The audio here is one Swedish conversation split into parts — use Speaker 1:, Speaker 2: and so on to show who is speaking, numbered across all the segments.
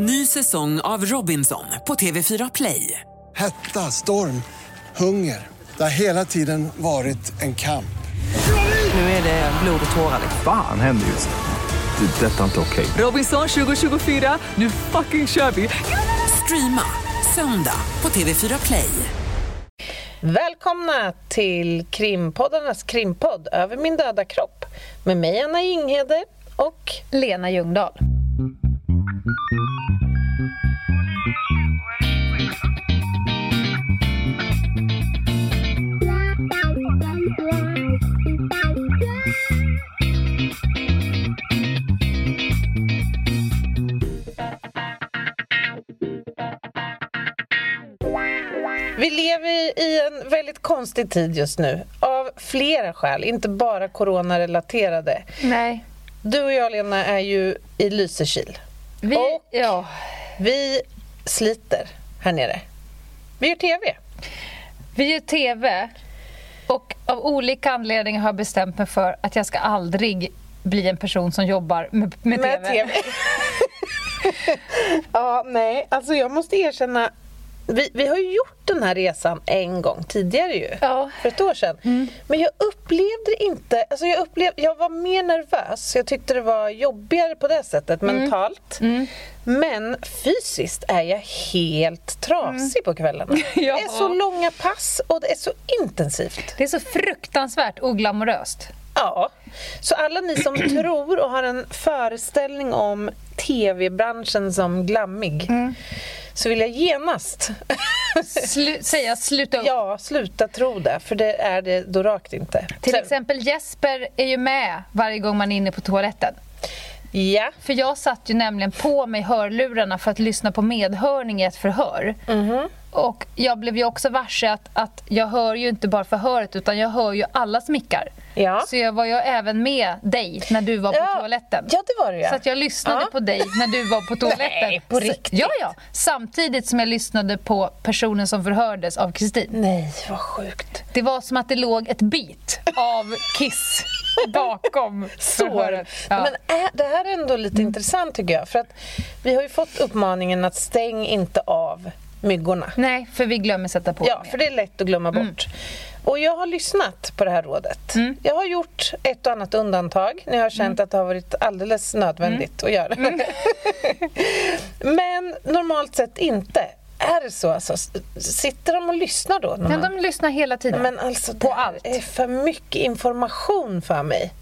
Speaker 1: Ny säsong av Robinson på TV4 Play.
Speaker 2: Hetta, storm, hunger. Det har hela tiden varit en kamp.
Speaker 1: Nu är det blod och tårar.
Speaker 3: Fan händer just nu. Det. är Detta är inte okej.
Speaker 1: Robinson 2024, nu fucking kör vi! Streama söndag på TV4 Play.
Speaker 4: Välkomna till krimpoddarnas krimpodd Över min döda kropp med mig Anna Jinghede och
Speaker 5: Lena Ljungdahl.
Speaker 4: vi lever i en väldigt konstig tid just nu av flera skäl, inte bara coronarelaterade.
Speaker 5: Nej.
Speaker 4: Du och jag Lena är ju i Lysekil.
Speaker 5: Vi,
Speaker 4: Och-
Speaker 5: ja,
Speaker 4: Vi sliter här nere. Vi gör TV.
Speaker 5: vi gör TV och av olika anledningar har jag bestämt mig för att jag ska aldrig bli en person som jobbar med, med,
Speaker 4: Med
Speaker 5: TV.
Speaker 4: TV. ja, nej, alltså jag måste erkänna. Vi, vi har ju gjort den här resan en gång tidigare ju.
Speaker 5: Ja.
Speaker 4: För ett år sedan. Men jag upplevde det inte, alltså jag, upplevde, jag var mer nervös. Jag tyckte det var jobbigare på det sättet mentalt. Men fysiskt är jag helt trasig på kvällarna. Det
Speaker 5: Ja.
Speaker 4: är så långa pass och det är så intensivt.
Speaker 5: Det är så fruktansvärt oglamoröst.
Speaker 4: Ja, så alla ni som tror och har en föreställning om tv-branschen som glammig så vill jag genast
Speaker 5: Slu, säga sluta upp.
Speaker 4: ja, sluta tro det, för det är det då rakt inte.
Speaker 5: Till
Speaker 4: Sen-
Speaker 5: exempel Jesper är ju med varje gång man är inne på toaletten.
Speaker 4: Ja,
Speaker 5: För jag satt ju nämligen på mig hörlurarna för att lyssna på medhörning i ett förhör.
Speaker 4: Mhm.
Speaker 5: Och jag blev ju också varse att, att jag hör ju inte bara förhöret utan jag hör ju allas mickar.
Speaker 4: Ja.
Speaker 5: Så jag var ju även med dig när du var på
Speaker 4: Ja,
Speaker 5: toaletten.
Speaker 4: ja, det var det, ja.
Speaker 5: Så att jag lyssnade
Speaker 4: Ja.
Speaker 5: på dig när du var på toaletten.
Speaker 4: Nej, på
Speaker 5: Så-
Speaker 4: riktigt?
Speaker 5: Ja, ja. Samtidigt som jag lyssnade på personen som förhördes av Kristin.
Speaker 4: nej vad sjukt.
Speaker 5: Det var som att det låg ett bit av Kiss bakom
Speaker 4: Så.
Speaker 5: förhöret. Ja.
Speaker 4: Men är, det här är ändå lite intressant tycker jag, för att vi har ju fått uppmaningen att stäng inte av myggorna.
Speaker 5: Nej, för vi glömmer sätta på
Speaker 4: Ja, för det är lätt att glömma bort. Och jag har lyssnat på det här rådet. Jag har gjort ett och annat undantag när jag har känt att det har varit alldeles nödvändigt att göra. Men normalt sett inte. Är det så? Alltså, sitter de och lyssnar då?
Speaker 5: Men
Speaker 4: man-
Speaker 5: de lyssnar hela tiden.
Speaker 4: Men alltså,
Speaker 5: På
Speaker 4: det
Speaker 5: allt.
Speaker 4: är för mycket information för mig.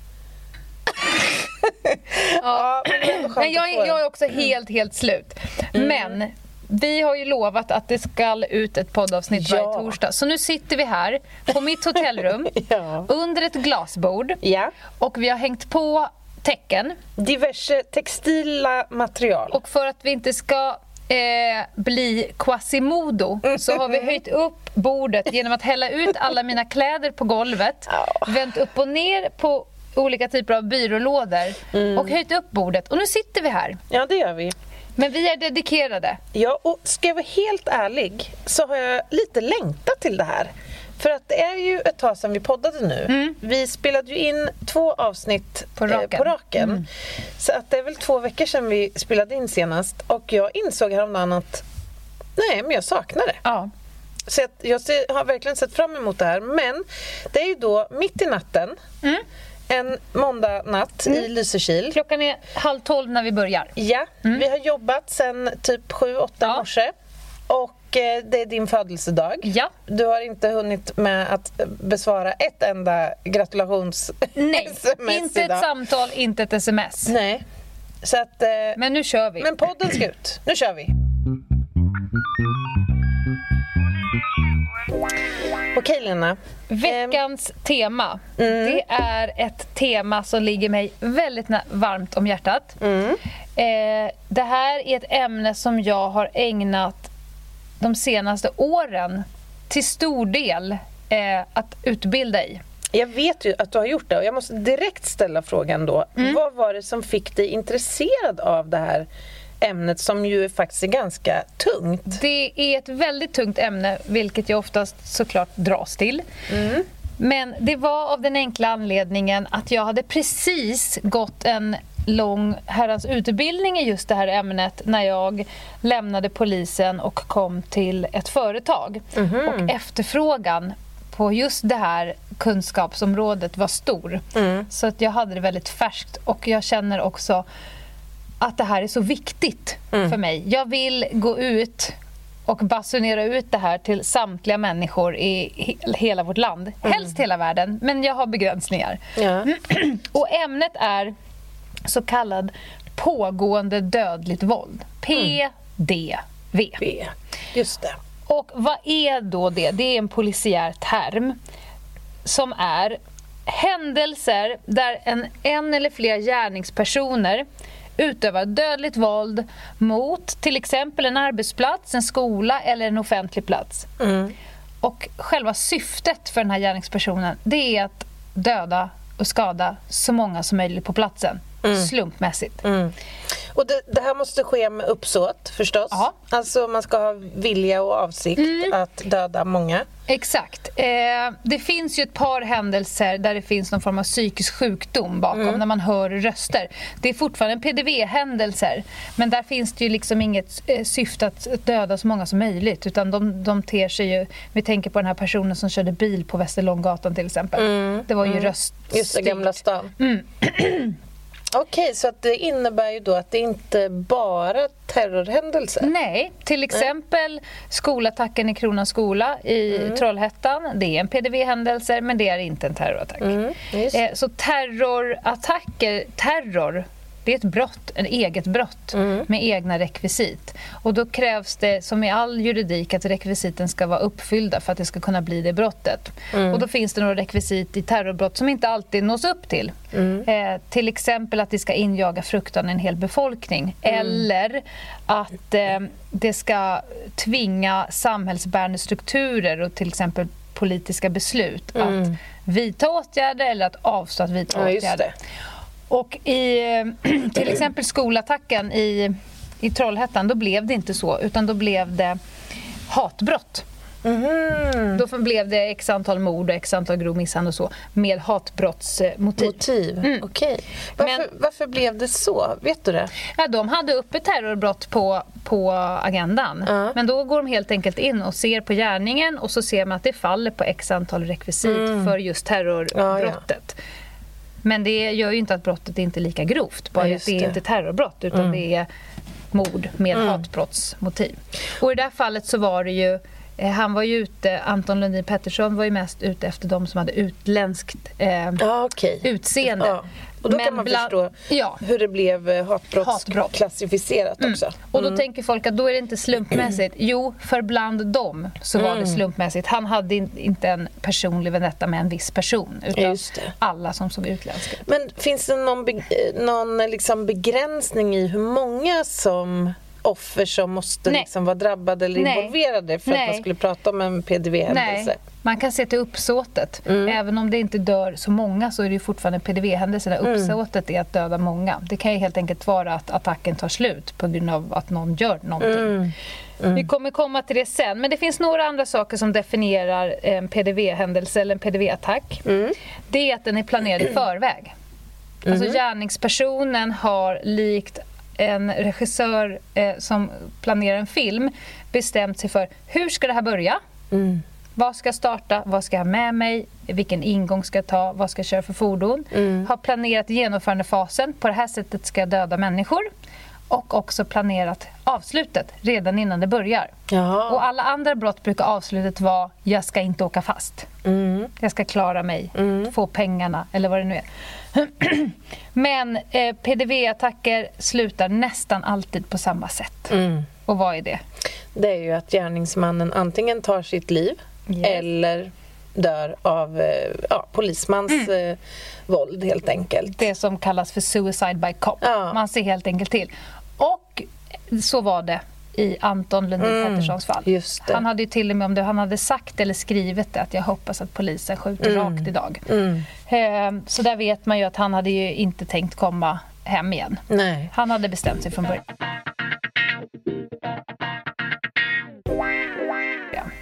Speaker 4: ja, men skönt
Speaker 5: Nej, jag, är, jag är också helt, helt slut.
Speaker 4: Mm.
Speaker 5: Men vi har ju lovat att det ska ut ett poddavsnitt
Speaker 4: Ja.
Speaker 5: varje torsdag. Så nu sitter vi här på mitt hotellrum
Speaker 4: Ja.
Speaker 5: under ett glasbord
Speaker 4: Ja,
Speaker 5: och vi har hängt på tecken.
Speaker 4: diverse textila material.
Speaker 5: Och för att vi inte ska eh, bli Quasimodo så har vi höjt upp bordet genom att hälla ut alla mina kläder på golvet,
Speaker 4: Ja.
Speaker 5: vänt upp och ner på olika typer av byrålådor
Speaker 4: Mm.
Speaker 5: och höjt upp bordet. Och nu sitter vi här.
Speaker 4: Ja, det gör vi.
Speaker 5: Men vi är dedikerade.
Speaker 4: Ja, och ska jag vara helt ärlig så har jag lite längtat till det här. För att det är ju ett tag sedan vi poddade nu. Vi spelade ju in två avsnitt
Speaker 5: Mm. På raken.
Speaker 4: Eh, på raken. Så att det är väl två veckor sedan vi spelade in senast. Och jag insåg häromdagen att nej, men jag saknar det.
Speaker 5: Ja.
Speaker 4: Så jag har verkligen sett fram emot det här. Men det är ju då mitt i natten.
Speaker 5: Mm.
Speaker 4: En måndag natt i Lysekil.
Speaker 5: Klockan är halv tolv när vi börjar.
Speaker 4: Ja, vi har jobbat sen typ 7-8
Speaker 5: Ja.
Speaker 4: morse. Och eh, det är din födelsedag.
Speaker 5: Ja.
Speaker 4: Du har inte hunnit med att besvara ett enda gratulations
Speaker 5: Nej,
Speaker 4: sms
Speaker 5: inte
Speaker 4: idag.
Speaker 5: ett samtal, inte ett sms.
Speaker 4: Nej. Så att, eh, men,
Speaker 5: Men nu kör vi.
Speaker 4: podden ska ut. Nu kör vi. Okej Lena.
Speaker 5: Veckans tema,
Speaker 4: Mm.
Speaker 5: det är ett tema som ligger mig väldigt varmt om hjärtat.
Speaker 4: Mm.
Speaker 5: Eh, det här är ett ämne som jag har ägnat de senaste åren till stor del eh, att utbilda i.
Speaker 4: Jag vet ju att du har gjort det och jag måste direkt ställa frågan då.
Speaker 5: Mm.
Speaker 4: Vad var det som fick dig intresserad av det här ämnet som ju faktiskt är ganska tungt?
Speaker 5: Det är ett väldigt tungt ämne, vilket jag oftast såklart dras till. Men det var av den enkla anledningen att jag hade precis gått en lång herrans utbildning i just det här ämnet när jag lämnade polisen och kom till ett företag. Och efterfrågan på just det här kunskapsområdet var stor. Så att jag hade det väldigt färskt och jag känner också att det här är så viktigt för mig. Jag vill gå ut och basunera ut det här till samtliga människor i he- hela vårt land. Helst hela världen, men jag har begränsningar.
Speaker 4: Ja.
Speaker 5: Och ämnet är så kallad pågående dödligt våld. PDV.
Speaker 4: B. Just det.
Speaker 5: Och vad är då det? Det är en polisiär term som är händelser där en, en eller flera gärningspersoner utövar dödligt våld mot till exempel en arbetsplats, en skola eller en offentlig plats. Och själva syftet för den här gärningspersonen det är att döda och skada så många som möjligt på platsen. Slumpmässigt.
Speaker 4: Och det, det här måste ske med uppsåt förstås.
Speaker 5: Ja.
Speaker 4: Alltså man ska ha vilja och avsikt att döda många.
Speaker 5: Exakt. Eh, det finns ju ett par händelser där det finns någon form av psykisk sjukdom bakom, när man hör röster. Det är fortfarande PDV-händelser, men där finns det ju liksom inget eh, syfte att döda så många som möjligt, utan de, de ter sig ju... Vi tänker på den här personen som körde bil på Västerlånggatan till exempel. Det var ju röst...
Speaker 4: Just det, Gamla stan. Okej, så att det innebär ju då att det inte bara terrorhändelser.
Speaker 5: Nej, till exempel skolattacken i Kronans skola i Trollhättan. Det är en PDV-händelse, men det är inte en terrorattack.
Speaker 4: just
Speaker 5: Eh, så terrorattacker, terror, det är ett brott, ett eget brott med egna rekvisit. Och då krävs det, som i all juridik, att rekvisiten ska vara uppfyllda för att det ska kunna bli det brottet. Och då finns det några rekvisit i terrorbrott som inte alltid nås upp till. Eh, till exempel att det ska injaga fruktan i en hel befolkning. Eller att eh, det ska tvinga samhällsbärande strukturer och till exempel politiska beslut att vidta åtgärder eller att avstå att vidta
Speaker 4: Ja,
Speaker 5: åtgärder. Och i till exempel skolattacken i, i Trollhättan, då blev det inte så, utan då blev det hatbrott.
Speaker 4: Mhm.
Speaker 5: Då blev det x antal mord och x antal grov misshandel och så med hatbrottsmotiv.
Speaker 4: Motiv, okej. Varför,
Speaker 5: Men-
Speaker 4: varför blev det så? Vet du det?
Speaker 5: Ja, de hade uppe terrorbrott på, på agendan.
Speaker 4: Ja.
Speaker 5: Men då går de helt enkelt in och ser på gärningen och så ser man att det faller på x antal rekvisit för just terrorbrottet. Men det gör ju inte att brottet inte är lika grovt. Bara
Speaker 4: Ja, just
Speaker 5: det är
Speaker 4: det.
Speaker 5: inte terrorbrott utan det är mord med hatbrottsmotiv. Och i det här fallet så var det ju han var ju ute, Anton Lundin Pettersson var ju mest ute efter de som hade utländskt eh,
Speaker 4: Ja, okej.
Speaker 5: utseende.
Speaker 4: Ja. Och då
Speaker 5: Men
Speaker 4: kan man
Speaker 5: bland-
Speaker 4: förstå
Speaker 5: Ja.
Speaker 4: hur det blev eh, hatbrott, klassificerat också.
Speaker 5: Och då tänker folk att då är det inte slumpmässigt. Jo, för bland dem så var det slumpmässigt. Han hade in, inte en personlig vendetta med en viss person utan alla som såg utländska ut.
Speaker 4: Men finns det någon, be- eh, någon eh, liksom begränsning i hur många som offer som måste
Speaker 5: Nej.
Speaker 4: liksom vara drabbade eller
Speaker 5: Nej.
Speaker 4: involverade för att
Speaker 5: Nej.
Speaker 4: man skulle prata om en PDV-händelse?
Speaker 5: Man kan se till uppsåtet. Även om det inte dör så många så är det ju fortfarande en PDV-händelse där uppsåtet är att döda många. Det kan ju helt enkelt vara att attacken tar slut på grund av att någon gör någonting. Vi kommer komma till det sen, men det finns några andra saker som definierar en PDV-händelse eller en PDV-attack. Det är att den är planerad i förväg. Alltså gärningspersonen har likt en regissör eh, som planerar en film bestämt sig för hur ska det här börja? Vad ska jag starta? Vad ska jag ha med mig? Vilken ingång ska jag ta? Vad ska jag köra för fordon? Har planerat genomförandefasen. På det här sättet ska jag döda människor. Och också planerat avslutet redan innan det börjar.
Speaker 4: Jaha.
Speaker 5: Och alla andra brott brukar avslutet vara jag ska inte åka fast. Jag ska klara mig, få pengarna eller vad det nu är. Men eh, PDV-attacker slutar nästan alltid på samma sätt. Och vad är det?
Speaker 4: Det är ju att gärningsmannen antingen tar sitt liv
Speaker 5: Yes.
Speaker 4: eller dör av eh, ja, polismans eh, våld helt enkelt.
Speaker 5: Det som kallas för suicide by cop.
Speaker 4: Ja.
Speaker 5: Man ser helt enkelt till. Och så var det i Anton Lundin Petterssons fall. Han hade till och med om det, han hade sagt eller skrivit det att jag hoppas att polisen skjuter rakt idag. Eh, så där vet man ju att han hade ju inte tänkt komma hem igen.
Speaker 4: Nej.
Speaker 5: Han hade bestämt sig från början.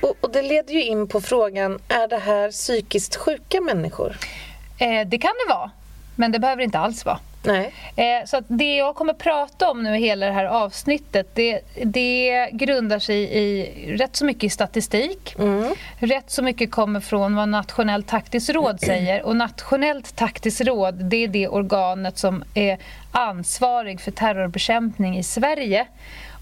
Speaker 4: Och, och det leder ju in på frågan, är det här psykiskt sjuka människor?
Speaker 5: Eh, det kan det vara, men det behöver inte alls vara.
Speaker 4: Nej.
Speaker 5: Eh, så det jag kommer prata om nu i hela det här avsnittet det, det grundar sig i rätt så mycket statistik. Rätt så mycket kommer från vad Nationellt taktiskt råd säger. Och Nationellt taktiskt råd det är det organet som är ansvarig för terrorbekämpning i Sverige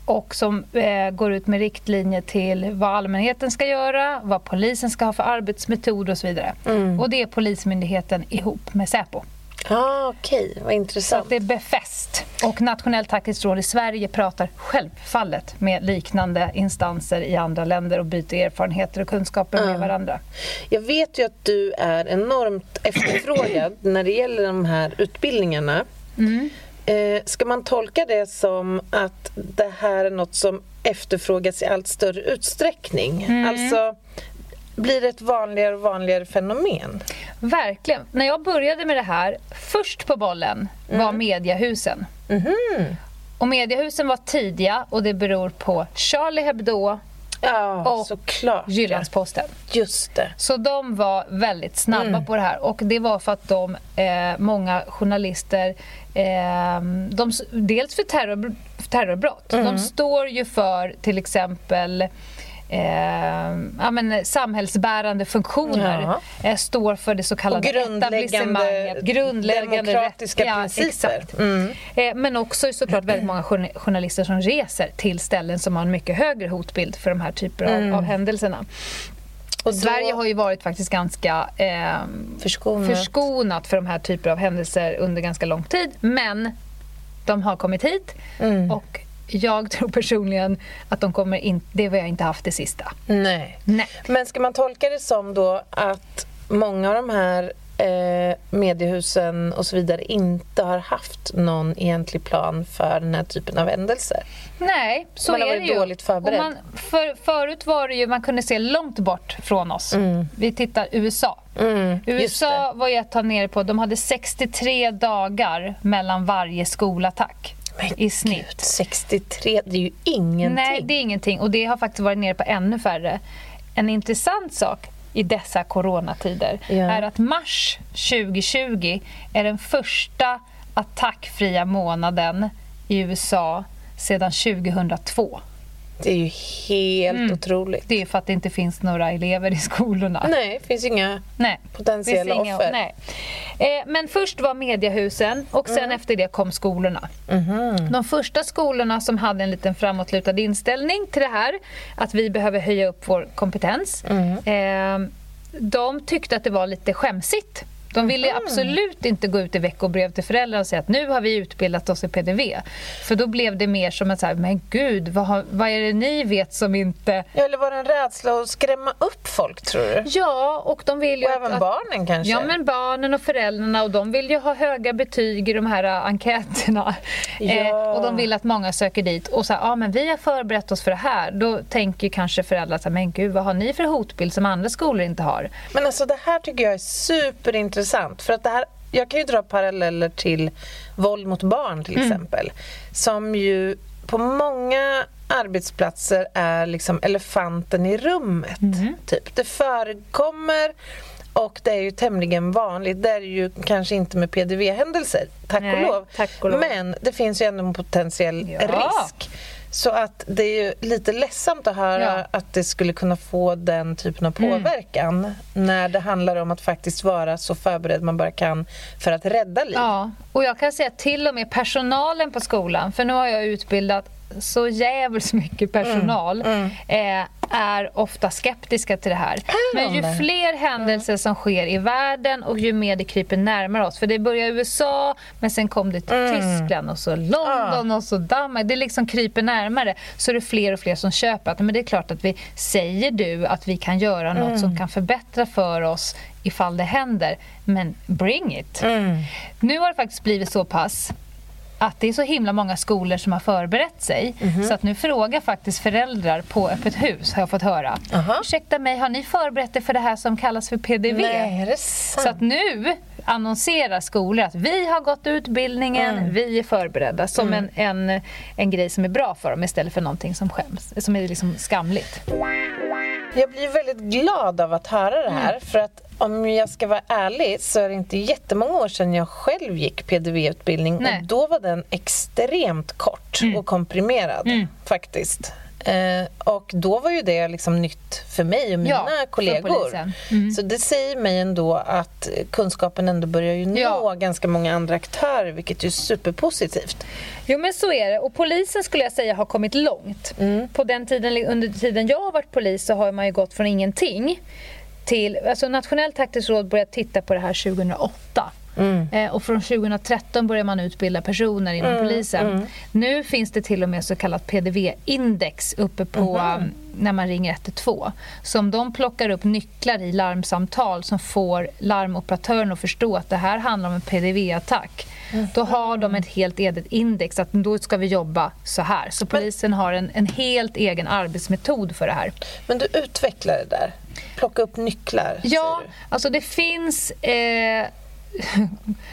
Speaker 5: och som eh, går ut med riktlinjer till vad allmänheten ska göra, vad polisen ska ha för arbetsmetod och så vidare. Och det är Polismyndigheten ihop med Säpo.
Speaker 4: Ah, Okej, vad
Speaker 5: Så
Speaker 4: intressant.
Speaker 5: att det är befäst. Och Nationellt taktiskt råd i Sverige pratar självfallet med liknande instanser i andra länder och byter erfarenheter och kunskaper med varandra.
Speaker 4: Jag vet ju att du är enormt efterfrågad när det gäller de här utbildningarna. Eh, ska man tolka det som att det här är något som efterfrågas i allt större utsträckning? Alltså, blir ett vanligare och vanligare fenomen?
Speaker 5: Verkligen. När jag började med det här, först på bollen var mediahusen. Och mediahusen var tidiga och det beror på Charlie Hebdo
Speaker 4: Ja,
Speaker 5: och
Speaker 4: såklart.
Speaker 5: Jyllandsposten.
Speaker 4: Just det.
Speaker 5: Så de var väldigt snabba
Speaker 4: Mm.
Speaker 5: på det här och det var för att de, eh, många journalister, eh, de, dels för terror, terrorbrott,
Speaker 4: Mm.
Speaker 5: de står ju för till exempel Eh, ja, men, samhällsbärande funktioner eh, står för det så kallade
Speaker 4: Och grundläggande.
Speaker 5: Grundläggande
Speaker 4: demokratiska
Speaker 5: rätt-
Speaker 4: principer.
Speaker 5: exakt. Eh, men också såklart väldigt många journa- journalister som reser till ställen som har en mycket högre hotbild för de här typerna av, av händelserna.
Speaker 4: Och då-
Speaker 5: Sverige har ju varit faktiskt ganska eh,
Speaker 4: Förskonat.
Speaker 5: förskonat för de här typer av händelser under ganska lång tid. Men de har kommit hit
Speaker 4: Mm.
Speaker 5: och jag tror personligen att de kommer inte... Det har jag inte haft det sista.
Speaker 4: Nej.
Speaker 5: Nej.
Speaker 4: Men ska man tolka det som då att många av de här eh, mediehusen och så vidare inte har haft någon egentlig plan för den här typen av händelser?
Speaker 5: Nej, så
Speaker 4: Man har
Speaker 5: är det
Speaker 4: varit
Speaker 5: ju.
Speaker 4: dåligt förberedd.
Speaker 5: Man, för, förut var det ju, man kunde se långt bort från oss. Vi tittar USA.
Speaker 4: Mm,
Speaker 5: USA var ju ett tag nere på, de hade 63 dagar mellan varje skolattack
Speaker 4: Men
Speaker 5: i snitt.
Speaker 4: Gud, 63, det är ju ingenting.
Speaker 5: Nej, det är ingenting. Och det har faktiskt varit nere på ännu färre. En intressant sak i dessa coronatider
Speaker 4: Ja.
Speaker 5: är att mars 2020 är den första attackfria månaden i USA sedan 2002.
Speaker 4: Det är ju helt otroligt.
Speaker 5: Det är för att det inte finns några elever i skolorna.
Speaker 4: Nej, det finns inga
Speaker 5: Nej.
Speaker 4: potentiella
Speaker 5: Finns inga-
Speaker 4: offer.
Speaker 5: Nej. Eh, men först var mediehusen och sen
Speaker 4: Mm.
Speaker 5: efter det kom skolorna.
Speaker 4: Mhm.
Speaker 5: De första skolorna som hade en liten framåtlutad inställning till det här, att vi behöver höja upp vår kompetens,
Speaker 4: Mm.
Speaker 5: eh, de tyckte att det var lite skämsigt. De ville
Speaker 4: Mhm.
Speaker 5: absolut inte gå ut i veckobrev till föräldrar och säga att nu har vi utbildat oss i PDV. För då blev det mer som att säga, men gud, vad, har, vad är det ni vet som inte...
Speaker 4: Ja, eller var det en rädsla att skrämma upp folk, tror du?
Speaker 5: Ja, och de vill ju
Speaker 4: Och
Speaker 5: att,
Speaker 4: även barnen kanske?
Speaker 5: Ja, men barnen och föräldrarna och de vill ju ha höga betyg i de här äh, enkäterna. Eh,
Speaker 4: Ja.
Speaker 5: och de vill att många söker dit. Och så här, ja men vi har förberett oss för det här. Då tänker kanske föräldrar så här, men gud vad har ni för hotbild som andra skolor inte har?
Speaker 4: Men alltså det här tycker jag är superintressant. För att det här, jag kan ju dra paralleller till våld mot barn till exempel. Som ju på många arbetsplatser är liksom elefanten i rummet. Typ. Det förekommer och det är ju tämligen vanligt. Det är ju kanske inte med PDV-händelser, tack
Speaker 5: tack och lov.
Speaker 4: Men det finns ju ändå en potentiell
Speaker 5: Ja.
Speaker 4: risk. Så att det är ju lite ledsamt att höra
Speaker 5: Ja.
Speaker 4: att det skulle kunna få den typen av
Speaker 5: Mm.
Speaker 4: påverkan när det handlar om att faktiskt vara så förberedd man bara kan för att rädda liv.
Speaker 5: Ja, och jag kan säga att till och med personalen på skolan, för nu har jag utbildat så jävligt mycket personal, Eh, är ofta skeptiska till det här. Men ju fler händelser som sker i världen och ju mer det kryper närmare oss. För det börjar i USA, men sen kom det till Tyskland och så London och så Danmark. Det liksom kryper närmare. Så är det fler och fler som köper att men det är klart att vi säger du att vi kan göra något som kan förbättra för oss ifall det händer. Men bring it! Nu har det faktiskt blivit så pass att det är så himla många skolor som har förberett sig. Så att nu frågar faktiskt föräldrar på öppet hus, har jag fått höra.
Speaker 4: Aha.
Speaker 5: Ursäkta mig, har ni förberett er för det här som kallas för PDV?
Speaker 4: Nej?
Speaker 5: Så att nu annonserar skolor att vi har gått utbildningen, vi är förberedda. Som en, en, en grej som är bra för dem istället för någonting som skäms, som är liksom skamligt.
Speaker 4: Jag blir väldigt glad av att höra det här. För att om jag ska vara ärlig så är det inte jättemånga år sedan jag själv gick PDV-utbildning och då var den extremt kort och komprimerad faktiskt. Eh, och då var ju det liksom nytt för mig och mina
Speaker 5: Ja,
Speaker 4: kollegor.
Speaker 5: Mm.
Speaker 4: Så det säger mig ändå att kunskapen ändå börjar ju nå
Speaker 5: Ja.
Speaker 4: ganska många andra aktörer vilket är superpositivt.
Speaker 5: Jo men så är det och polisen skulle jag säga har kommit långt.
Speaker 4: Mm.
Speaker 5: På den tiden, under tiden jag har varit polis så har man ju gått från ingenting till, alltså Nationellt taktiskt råd började titta på det här 2008.
Speaker 4: Mm.
Speaker 5: Eh, och från 2013 börjar man utbilda personer inom
Speaker 4: Mm,
Speaker 5: polisen. Nu finns det till och med så kallat PDV-index uppe på um, när man ringer 112. Så om de plockar upp nycklar i larmsamtal som får larmoperatören att förstå att det här handlar om en PDV-attack. Då har de ett helt eget index att då ska vi jobba så här. Så polisen har en, en helt egen arbetsmetod för det här.
Speaker 4: Men du utvecklar det där. Plocka upp nycklar,
Speaker 5: Ja, alltså det finns eh,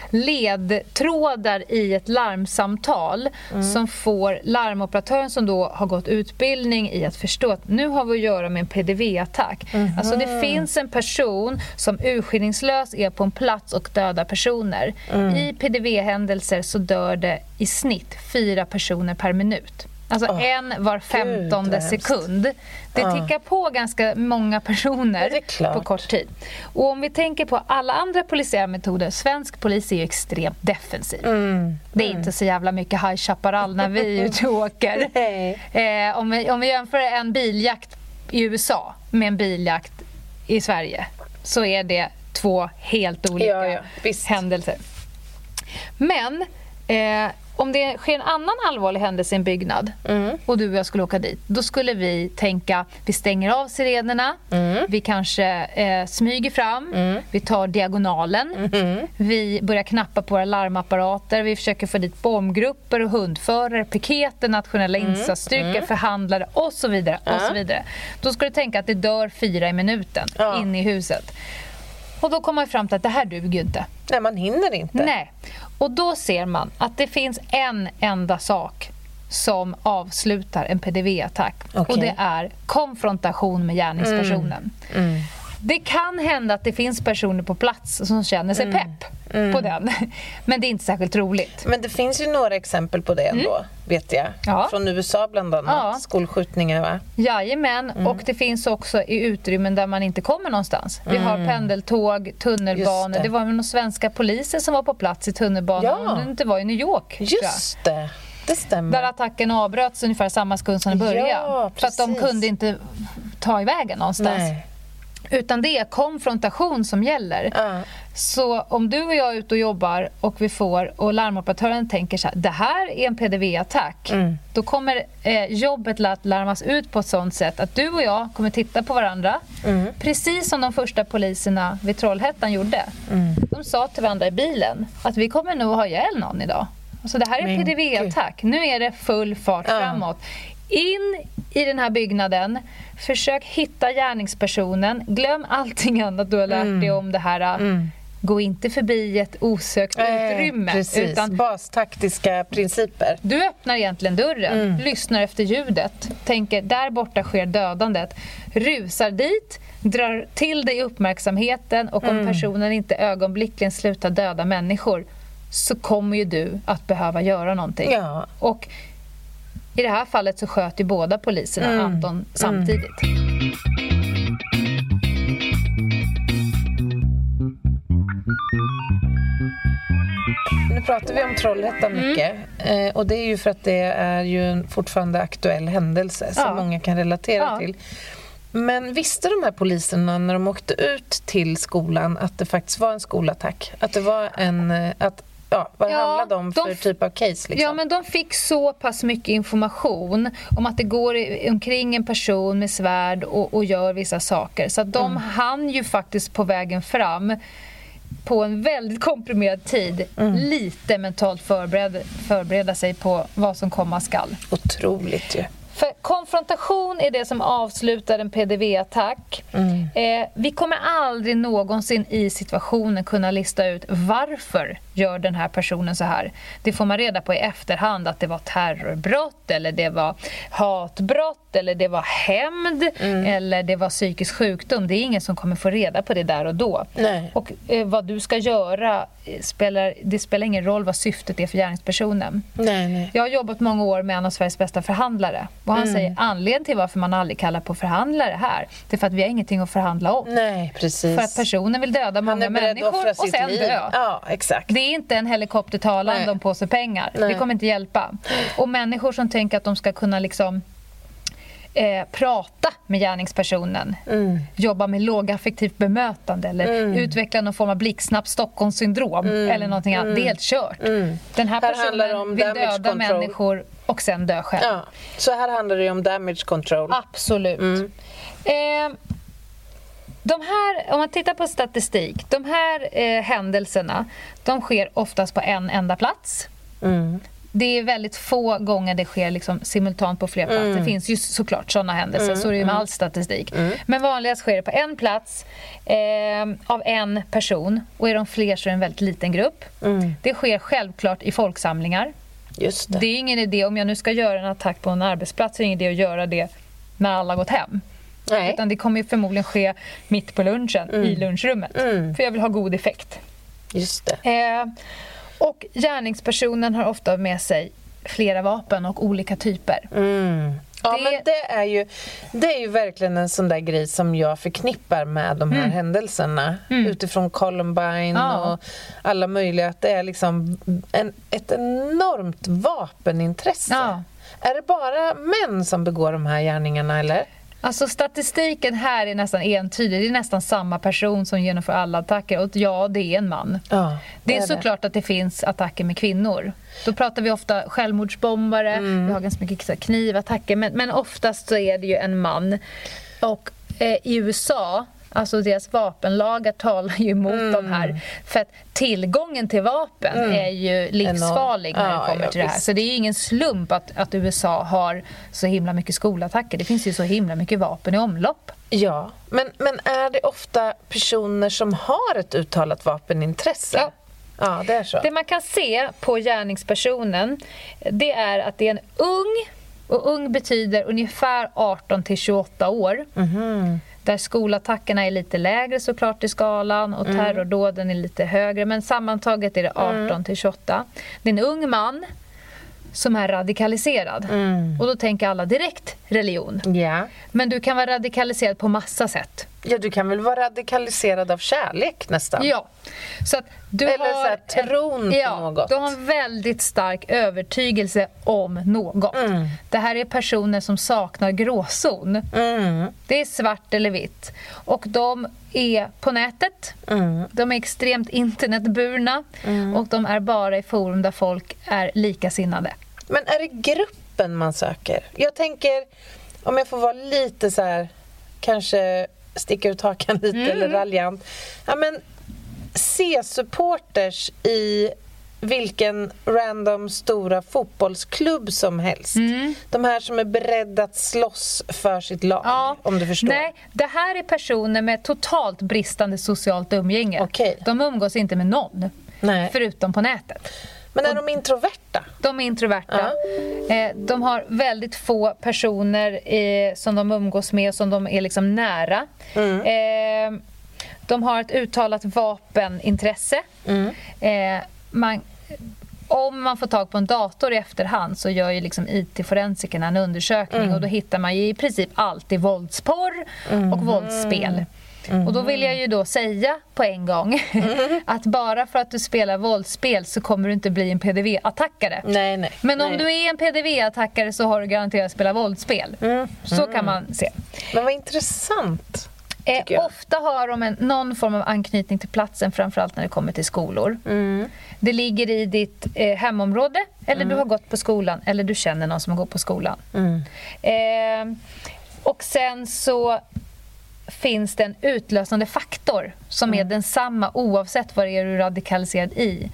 Speaker 5: ledtrådar i ett larmsamtal som får larmoperatören som då har gått utbildning i att förstå att nu har vi att göra med en PDV-attack. Alltså det finns en person som urskillningslös är på en plats och dödar personer. I PDV-händelser så dör det i snitt fyra personer per minut. Alltså en var femtonde sekund. Det tickar på ganska många personer
Speaker 4: Ja,
Speaker 5: på kort tid. Och om vi tänker på alla andra polisiära metoder, svensk polis är ju extremt defensiv.
Speaker 4: Mm.
Speaker 5: Det är inte så jävla mycket High Chaparral när vi är ute och åker. Eh, om, vi, om vi jämför en biljakt i USA med en biljakt i Sverige så är det två helt olika
Speaker 4: Ja, ja,
Speaker 5: händelser. Men eh, om det sker en annan allvarlig händelse i en byggnad
Speaker 4: Mm.
Speaker 5: och du och jag skulle åka dit, då skulle vi tänka vi stänger av sirenerna,
Speaker 4: Mm.
Speaker 5: vi kanske eh, smyger fram, vi tar diagonalen,
Speaker 4: Mm-hmm.
Speaker 5: vi börjar knappa på våra larmapparater, vi försöker få dit bombgrupper och hundförare, piketer, nationella
Speaker 4: Mm.
Speaker 5: insatsstyrkor, förhandlare och så vidare. Och så vidare. Då ska du tänka att det dör fyra i minuten
Speaker 4: Ja.
Speaker 5: inne i huset. Och då kommer man fram till att det här duger ju inte.
Speaker 4: Nej, man hinner inte.
Speaker 5: Nej. Och då ser man att det finns en enda sak som avslutar en PDV-attack.
Speaker 4: Okej.
Speaker 5: Och det är konfrontation med gärningspersonen. Det kan hända att det finns personer på plats som känner sig pepp på den. Men det är inte särskilt roligt.
Speaker 4: Men det finns ju några exempel på det ändå, vet jag.
Speaker 5: Mm. Ja.
Speaker 4: Från USA bland annat.
Speaker 5: Ja.
Speaker 4: Skolskjutningar, va?
Speaker 5: Jajamän, och det finns också i utrymmen där man inte kommer någonstans. Vi har pendeltåg, tunnelbanor. Det.
Speaker 4: det.
Speaker 5: var några svenska poliser som var på plats i tunnelbanan.
Speaker 4: Ja.
Speaker 5: Om det inte var i New York.
Speaker 4: Just det.
Speaker 5: Där attacken avbröts ungefär samma sekund som den
Speaker 4: Ja,
Speaker 5: började. för att de kunde inte ta ivägen någonstans.
Speaker 4: Nej.
Speaker 5: Utan det är konfrontation som gäller.
Speaker 4: Ja.
Speaker 5: Så om du och jag är ute och jobbar och vi får och larmoperatören tänker så här, det här är en PDV-attack.
Speaker 4: Mm.
Speaker 5: Då kommer eh, jobbet att larmas ut på ett sånt sätt att du och jag kommer titta på varandra.
Speaker 4: Mm.
Speaker 5: Precis som de första poliserna vid Trollhättan gjorde.
Speaker 4: Mm.
Speaker 5: De sa till varandra i bilen att vi kommer nog ha ihjäl någon idag. Alltså det här är
Speaker 4: Men
Speaker 5: PDV-attack. Nu är det full fart framåt. In i den här byggnaden. Försök hitta gärningspersonen. Glöm allting annat du har lärt
Speaker 4: Mm.
Speaker 5: dig om det här. Gå inte förbi ett osökt
Speaker 4: Nej,
Speaker 5: utrymme.
Speaker 4: Precis,
Speaker 5: Utan
Speaker 4: bastaktiska principer.
Speaker 5: du öppnar egentligen dörren,
Speaker 4: Mm.
Speaker 5: lyssnar efter ljudet, tänker där borta sker dödandet, rusar dit, drar till dig uppmärksamheten och
Speaker 4: Mm.
Speaker 5: om personen inte ögonblickligen slutar döda människor så kommer ju du att behöva göra någonting.
Speaker 4: Ja.
Speaker 5: Och i det här fallet så sköt ju båda poliserna
Speaker 4: Mm.
Speaker 5: Anton samtidigt.
Speaker 4: Nu pratar vi om Trollhättan
Speaker 5: Mm.
Speaker 4: mycket. Eh, och det är ju för att det är ju en fortfarande aktuell händelse som
Speaker 5: Ja.
Speaker 4: många kan relatera
Speaker 5: Ja.
Speaker 4: till. Men visste de här poliserna när de åkte ut till skolan att det faktiskt var en skolattack? Att det var en... eh, Att, ja, vad
Speaker 5: Ja,
Speaker 4: handlade de
Speaker 5: de
Speaker 4: för
Speaker 5: f-
Speaker 4: typ av case? Liksom?
Speaker 5: Ja, men de fick så pass mycket information om att det går omkring en person med svärd och, och gör vissa saker. Så de
Speaker 4: Mm.
Speaker 5: hann ju faktiskt på vägen fram på en väldigt komprimerad tid
Speaker 4: Mm.
Speaker 5: lite mentalt förbereda, förbereda sig på vad som komma skall.
Speaker 4: Otroligt ju.
Speaker 5: För konfrontation är det som avslutar en PDV-attack. Eh, vi kommer aldrig någonsin i situationen kunna lista ut varför gör den här personen så här. Det får man reda på i efterhand att det var terrorbrott eller det var hatbrott eller det var hämnd eller det var psykisk sjukdom. Det är ingen som kommer få reda på det där och då.
Speaker 4: Nej.
Speaker 5: Och eh, vad du ska göra, eh, spelar, det spelar ingen roll vad syftet är för gärningspersonen.
Speaker 4: Nej, nej.
Speaker 5: Jag har jobbat många år med en av Sveriges bästa förhandlare. Och han säger anledningen till varför man aldrig kallar på förhandlare här, det är för att vi har ingenting att förhandla om.
Speaker 4: Nej, precis.
Speaker 5: För att personen vill döda många människor och sen
Speaker 4: liv.
Speaker 5: dö.
Speaker 4: Ja, exakt.
Speaker 5: Det är inte en helikopter talande om påse pengar. Det kommer inte hjälpa. Och människor som tänker att de ska kunna liksom Eh, prata med gärningspersonen,
Speaker 4: Mm.
Speaker 5: jobba med lågaffektivt bemötande eller utveckla någon form av blixtsnabbt Stockholmssyndrom eller någonting annat. Det är helt kört. Den här
Speaker 4: Mm. Här handlar det
Speaker 5: personen
Speaker 4: om
Speaker 5: vill döda
Speaker 4: control.
Speaker 5: människor och sen dö själv.
Speaker 4: Ja. Så här handlar det om damage control.
Speaker 5: Absolut.
Speaker 4: Mm.
Speaker 5: Eh, de här, om man tittar på statistik, de här eh, händelserna de sker oftast på en enda plats.
Speaker 4: Mm.
Speaker 5: Det är väldigt få gånger det sker liksom simultant på flera platser.
Speaker 4: Mm.
Speaker 5: Det finns ju såklart sådana händelser, så är det ju med all statistik. Men vanligast sker det på en plats eh, av en person. Och är de fler så är det en väldigt liten grupp.
Speaker 4: Mm.
Speaker 5: Det sker självklart i folksamlingar.
Speaker 4: Just det.
Speaker 5: Det är ingen idé, om jag nu ska göra en attack på en arbetsplats, så är det ingen idé att göra det när alla gått hem.
Speaker 4: Nej.
Speaker 5: Utan det kommer ju förmodligen ske mitt på lunchen, i lunchrummet.
Speaker 4: Mm.
Speaker 5: För jag vill ha god effekt.
Speaker 4: Just det.
Speaker 5: Eh, och gärningspersonen har ofta med sig flera vapen och olika typer.
Speaker 4: Mm. Ja,
Speaker 5: Det-
Speaker 4: men det är, ju, det är ju verkligen en sån där grej som jag förknippar med de här händelserna. Utifrån Columbine
Speaker 5: Ja.
Speaker 4: och alla möjliga. Att det är liksom en, ett enormt vapenintresse.
Speaker 5: Ja.
Speaker 4: Är det bara män som begår de här gärningarna eller?
Speaker 5: Alltså statistiken här är nästan entydig. Det är nästan samma person som genomför alla attacker. Och ja, det är en man.
Speaker 4: Ja,
Speaker 5: Det är såklart att det finns attacker med kvinnor. Då pratar vi ofta självmordsbombare,
Speaker 4: Mm.
Speaker 5: vi har ganska mycket knivattacker, men, men oftast så är det ju en man. Och eh, i USA, alltså deras vapenlagar talar ju emot
Speaker 4: Mm.
Speaker 5: de här. För att tillgången till vapen är ju livsfarlig när
Speaker 4: Ja,
Speaker 5: det kommer
Speaker 4: ja,
Speaker 5: till det här.
Speaker 4: visst.
Speaker 5: Så det är ju ingen slump att, att USA har så himla mycket skolattacker. Det finns ju så himla mycket vapen i omlopp.
Speaker 4: Ja, men, men är det ofta personer som har ett uttalat vapenintresse?
Speaker 5: Ja.
Speaker 4: Ja, det är så.
Speaker 5: Det man kan se på gärningspersonen det är att det är en ung, och ung betyder ungefär 18 till 28 år. Där skolattackerna är lite lägre såklart i skalan och terrordåden är lite högre. Men sammantaget är det 18 till 28. Det är en ung man som är radikaliserad. Och då tänker alla direkt religion.
Speaker 4: Ja.
Speaker 5: Men du kan vara radikaliserad på massa sätt.
Speaker 4: Ja, du kan väl vara radikaliserad av kärlek nästan?
Speaker 5: Ja. Så att du
Speaker 4: Eller
Speaker 5: har
Speaker 4: så här, tron på
Speaker 5: ja,
Speaker 4: något.
Speaker 5: Du har en väldigt stark övertygelse om något. Det här är personer som saknar gråzon.
Speaker 4: Mm.
Speaker 5: Det är svart eller vitt. Och de är på nätet.
Speaker 4: Mm.
Speaker 5: De är extremt internetburna. Och de är bara i forum där folk är likasinnade.
Speaker 4: Men är det gruppen man söker? Jag tänker, om jag får vara lite så här, kanske sticka ut hakan lite
Speaker 5: Mm.
Speaker 4: eller raljant. Ja, men C-supporters i vilken random stora fotbollsklubb som helst.
Speaker 5: Mm.
Speaker 4: De här som är beredda att slåss för sitt lag, om du förstår.
Speaker 5: Nej, det här är personer med totalt bristande socialt umgänge.
Speaker 4: Okej.
Speaker 5: De umgås inte med någon.
Speaker 4: Nej.
Speaker 5: Förutom på nätet.
Speaker 4: Men är de introverta?
Speaker 5: De är introverta. Eh, de har väldigt få personer eh, som de umgås med och som de är liksom nära. Eh, de har ett uttalat vapenintresse. Eh, man, om man får tag på en dator i efterhand så gör ju liksom IT-forensikerna en undersökning och då hittar man ju i princip alltid våldsporr och våldsspel. Och då vill jag ju då säga på en gång att bara för att du spelar våldsspel så kommer du inte bli en PDV-attackare.
Speaker 4: Nej, nej.
Speaker 5: Men om
Speaker 4: nej.
Speaker 5: du är en PDV-attackare så har du garanterat spelat våldsspel. Så kan man se.
Speaker 4: Men vad intressant.
Speaker 5: Eh, ofta har de en, någon form av anknytning till platsen, framförallt när det kommer till skolor.
Speaker 4: Mm.
Speaker 5: Det ligger i ditt eh, hemområde, eller du har gått på skolan, eller du känner någon som har gått på skolan.
Speaker 4: Mm.
Speaker 5: Eh, och sen så finns det en utlösande faktor som är densamma oavsett vad det är du är radikaliserad i.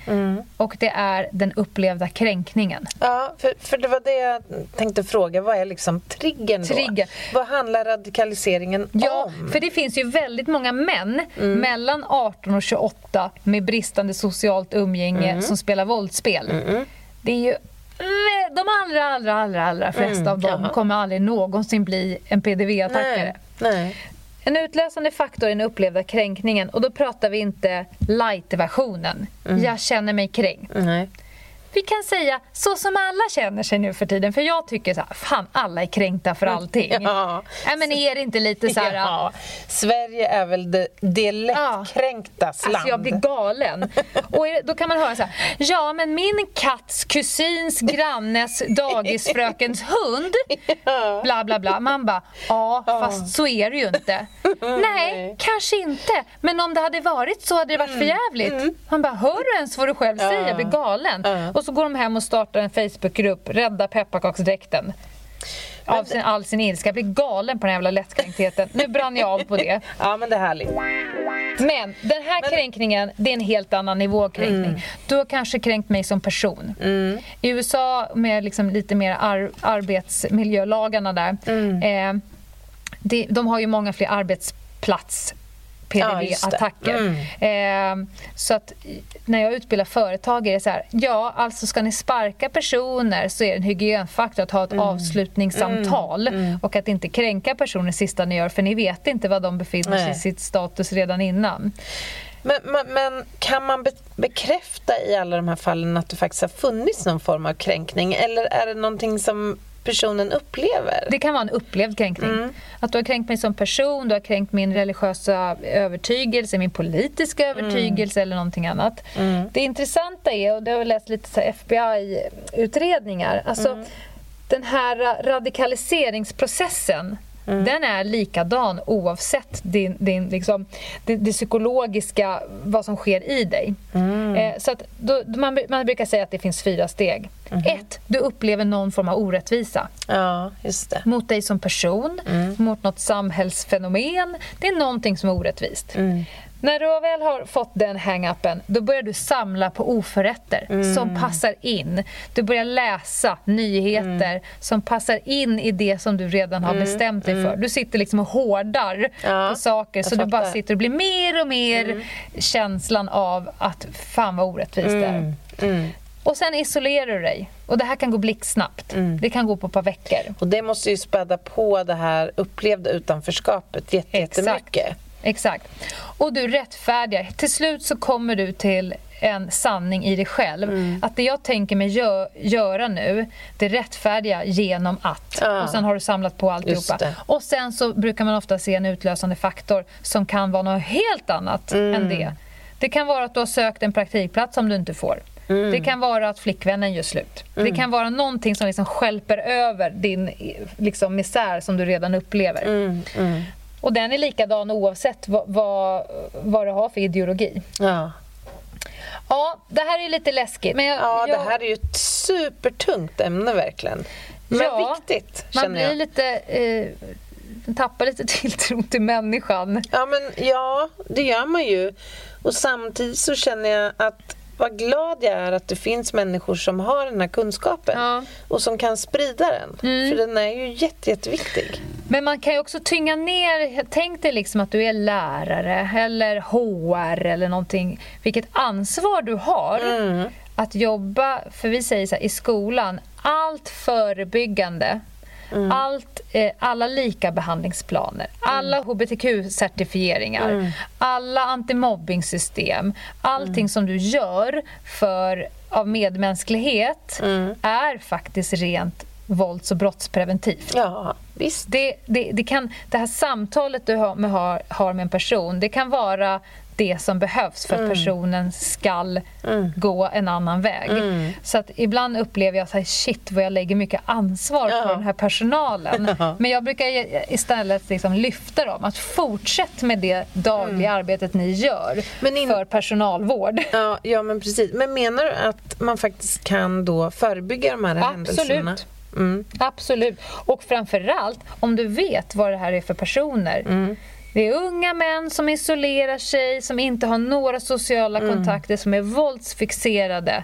Speaker 5: Och det är den upplevda kränkningen.
Speaker 4: Ja, för, för det var det jag tänkte fråga. Vad är liksom triggern då?
Speaker 5: Trigger.
Speaker 4: Vad handlar radikaliseringen
Speaker 5: Ja,
Speaker 4: om?
Speaker 5: för det finns ju väldigt många män mellan 18 och 28 med bristande socialt umgänge som spelar våldsspel. Det är ju de allra, allra, allra, allra flesta av dem
Speaker 4: jaha.
Speaker 5: kommer aldrig någonsin bli en PDV-attackare. En utlösande faktor är den upplevda kränkningen och då pratar vi inte light-versionen. Jag känner mig kränkt.
Speaker 4: Nej.
Speaker 5: Vi kan säga så som alla känner sig nu för tiden. För jag tycker så här, fan alla är kränkta för allting.
Speaker 4: Ja.
Speaker 5: Nej, men är det inte lite så här...
Speaker 4: Ja, Sverige är väl det, det lättkränktas land.
Speaker 5: Alltså jag blir galen. Och då kan man höra så här, ja men min katts kusins grannes dagisfrökens hund, bla bla bla. Man bara, ja fast så är det ju inte. Nej, kanske inte. Men om det hade varit så hade det varit för jävligt. Man bara, hör du ens vad du själv säger? Jag blir galen. Och så går de hem och startar en Facebookgrupp, Rädda pepparkaksdräkten. Av sin, all sin ilska. Jag blir galen på den här jävla lättkränktheten. Nu brann jag av på det.
Speaker 4: Ja, men det är härligt.
Speaker 5: Men den här kränkningen, det är en helt annan nivå kränkning.
Speaker 4: Mm.
Speaker 5: Du har kanske kränkt mig som person. I USA med liksom lite mer ar- arbetsmiljölagarna där,
Speaker 4: Mm.
Speaker 5: eh, det, de har ju många fler arbetsplats
Speaker 4: Ja. Mm.
Speaker 5: PDV-attacker. Eh, så att när jag utbildar företag är det så här, ja alltså ska ni sparka personer så är det en hygienfaktor att ha
Speaker 4: Mm.
Speaker 5: ett avslutningssamtal och att inte kränka personer sista ni gör för ni vet inte vad de befinner sig i sitt status redan innan.
Speaker 4: Men, men, men kan man be bekräfta i alla de här fallen att det faktiskt har funnits någon form av kränkning eller är det någonting som personen upplever?
Speaker 5: Det kan vara en upplevd kränkning.
Speaker 4: Mm.
Speaker 5: Att du har kränkt mig som person, du har kränkt min religiösa övertygelse, min politiska
Speaker 4: Mm.
Speaker 5: övertygelse eller någonting annat. Det intressanta är, och det har jag läst lite FBI-utredningar, alltså
Speaker 4: Mm.
Speaker 5: den här radikaliseringsprocessen Den är likadan oavsett din, din, liksom, det, det psykologiska, vad som sker i dig. Eh, så då, man, man brukar säga att det finns fyra steg. Ett, du upplever någon form av orättvisa
Speaker 4: Ja,
Speaker 5: mot dig som person, mot något samhällsfenomen. Det är någonting som är orättvist. När du väl har fått den hang-upen, då börjar du samla på oförrätter som passar in. Du börjar läsa nyheter som passar in i det som du redan har bestämt dig för. Du sitter liksom och hårdar
Speaker 4: Ja,
Speaker 5: på saker så du bara
Speaker 4: fattar.
Speaker 5: sitter och blir mer och mer känslan av att fan vad orättvist det är.
Speaker 4: Mm.
Speaker 5: Och sen isolerar du dig. Och det här kan gå blixtsnabbt. Det kan gå på ett par veckor.
Speaker 4: Och det måste ju späda på det här upplevda utanförskapet jätte- jättemycket.
Speaker 5: Exakt. Och du rättfärdigar. Till slut så kommer du till en sanning i dig själv.
Speaker 4: Mm.
Speaker 5: Att det jag tänker mig gö- göra nu, det rättfärdigar genom att.
Speaker 4: Ja.
Speaker 5: Och sen har du samlat på alltihopa. Och sen så brukar man ofta se en utlösande faktor som kan vara något helt annat
Speaker 4: Mm.
Speaker 5: än det. Det kan vara att du har sökt en praktikplats som du inte får.
Speaker 4: Mm.
Speaker 5: Det kan vara att flickvännen gör slut. Det kan vara någonting som liksom skälper över din liksom, misär som du redan upplever.
Speaker 4: Mm,
Speaker 5: Och den är likadan oavsett vad, vad, vad du har för ideologi.
Speaker 4: Ja.
Speaker 5: Ja, det här är lite läskigt. Men jag,
Speaker 4: ja,
Speaker 5: jag,
Speaker 4: det här är ju ett supertungt ämne verkligen. Men
Speaker 5: Ja,
Speaker 4: viktigt,
Speaker 5: Man blir
Speaker 4: jag.
Speaker 5: lite... Eh, tappar lite tilltro till människan.
Speaker 4: Ja, men ja, det gör man ju. Och samtidigt så känner jag att vad glad jag är att det finns människor som har den här kunskapen
Speaker 5: Ja. Mm.
Speaker 4: och som kan sprida den. För den är ju jätte, jätteviktig.
Speaker 5: Men man kan ju också tynga ner, tänk dig liksom att du är lärare eller HR eller någonting. Vilket ansvar du har att jobba, för vi säger så här, i skolan, allt förebyggande, allt, eh, alla likabehandlingsplaner, alla hbtq-certifieringar, alla antimobbingsystem, allting som du gör för, av medmänsklighet är faktiskt rent vålds och brottspreventivt.
Speaker 4: Ja, visst.
Speaker 5: Det, det, det, kan, det här samtalet du har med, har med en person, det kan vara det som behövs för att personen ska gå en annan väg. Så att ibland upplever jag så här, shit vad jag lägger mycket ansvar på den här personalen. Men jag brukar istället liksom lyfta dem, att fortsätt med det dagliga arbetet ni gör
Speaker 4: in-
Speaker 5: för personalvård.
Speaker 4: Ja, ja, men precis. Men menar du att man faktiskt kan då förebygga de här händelserna?
Speaker 5: Absolut.
Speaker 4: Mm.
Speaker 5: Absolut. Och framförallt, om du vet vad det här är för personer. Det är unga män som isolerar sig, som inte har några sociala
Speaker 4: Mm.
Speaker 5: kontakter, som är våldsfixerade.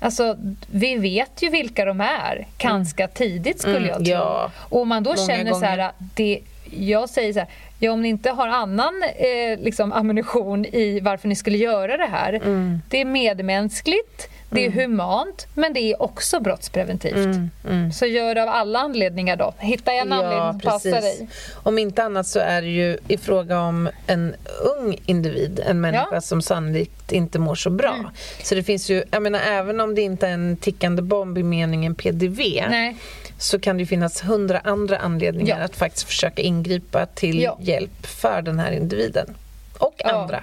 Speaker 5: Alltså, vi vet ju vilka de är ganska tidigt skulle jag tro.
Speaker 4: Mm. ja.
Speaker 5: Och om man då
Speaker 4: Många
Speaker 5: känner så här,
Speaker 4: gånger.
Speaker 5: det, jag säger så här, ja, om ni inte har annan eh, liksom, ammunition i varför ni skulle göra det här.
Speaker 4: Mm.
Speaker 5: Det är medmänskligt, det är humant, men det är också brottspreventivt. Så gör det av alla anledningar då. Hitta en anledning som passar dig.
Speaker 4: Om inte annat så är det ju i fråga om en ung individ, en människa
Speaker 5: Ja. Mm.
Speaker 4: som sannolikt inte mår så bra. Så det finns ju, jag menar även om det inte är en tickande bomb i meningen PDV
Speaker 5: Nej.
Speaker 4: så kan det finnas hundra andra anledningar
Speaker 5: Ja.
Speaker 4: att faktiskt försöka ingripa till
Speaker 5: Ja.
Speaker 4: hjälp för den här individen. Och
Speaker 5: Ja.
Speaker 4: andra.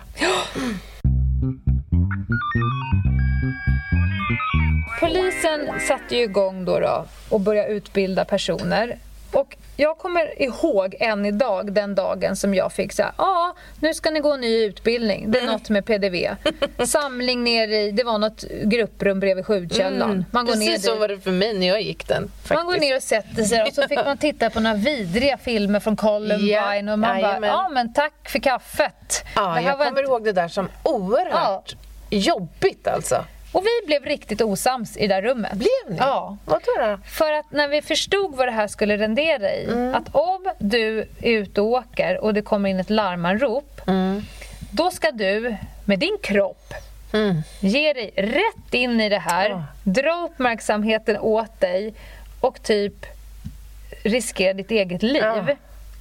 Speaker 5: Polisen satte ju igång då, då och började utbilda personer. Och jag kommer ihåg än idag den dagen som jag fick säga ja nu ska ni gå en ny utbildning, det är något med PDV. Samling ner i, det var något grupprum bredvid skjutkällan. Man går ner
Speaker 4: Mm. Precis så var det för mig när jag gick den. Faktiskt.
Speaker 5: Man går ner och sätter sig och så fick man titta på några vidriga filmer från Columbine
Speaker 4: Ja,
Speaker 5: och man bara, ja men tack för kaffet.
Speaker 4: Ja, jag kommer
Speaker 5: inte-
Speaker 4: ihåg det där som oerhört jobbigt alltså.
Speaker 5: Och vi blev riktigt osams i det där rummet.
Speaker 4: Blev ni?
Speaker 5: Ja.
Speaker 4: Vad då?
Speaker 5: För att när vi förstod vad det här skulle rendera i,
Speaker 4: Mm.
Speaker 5: att om du är ute och åker och det kommer in ett larmanrop,
Speaker 4: Mm.
Speaker 5: då ska du med din kropp
Speaker 4: Mm.
Speaker 5: ge dig rätt in i det här,
Speaker 4: Ja.
Speaker 5: dra uppmärksamheten åt dig och typ riskera ditt eget liv.
Speaker 4: Ja.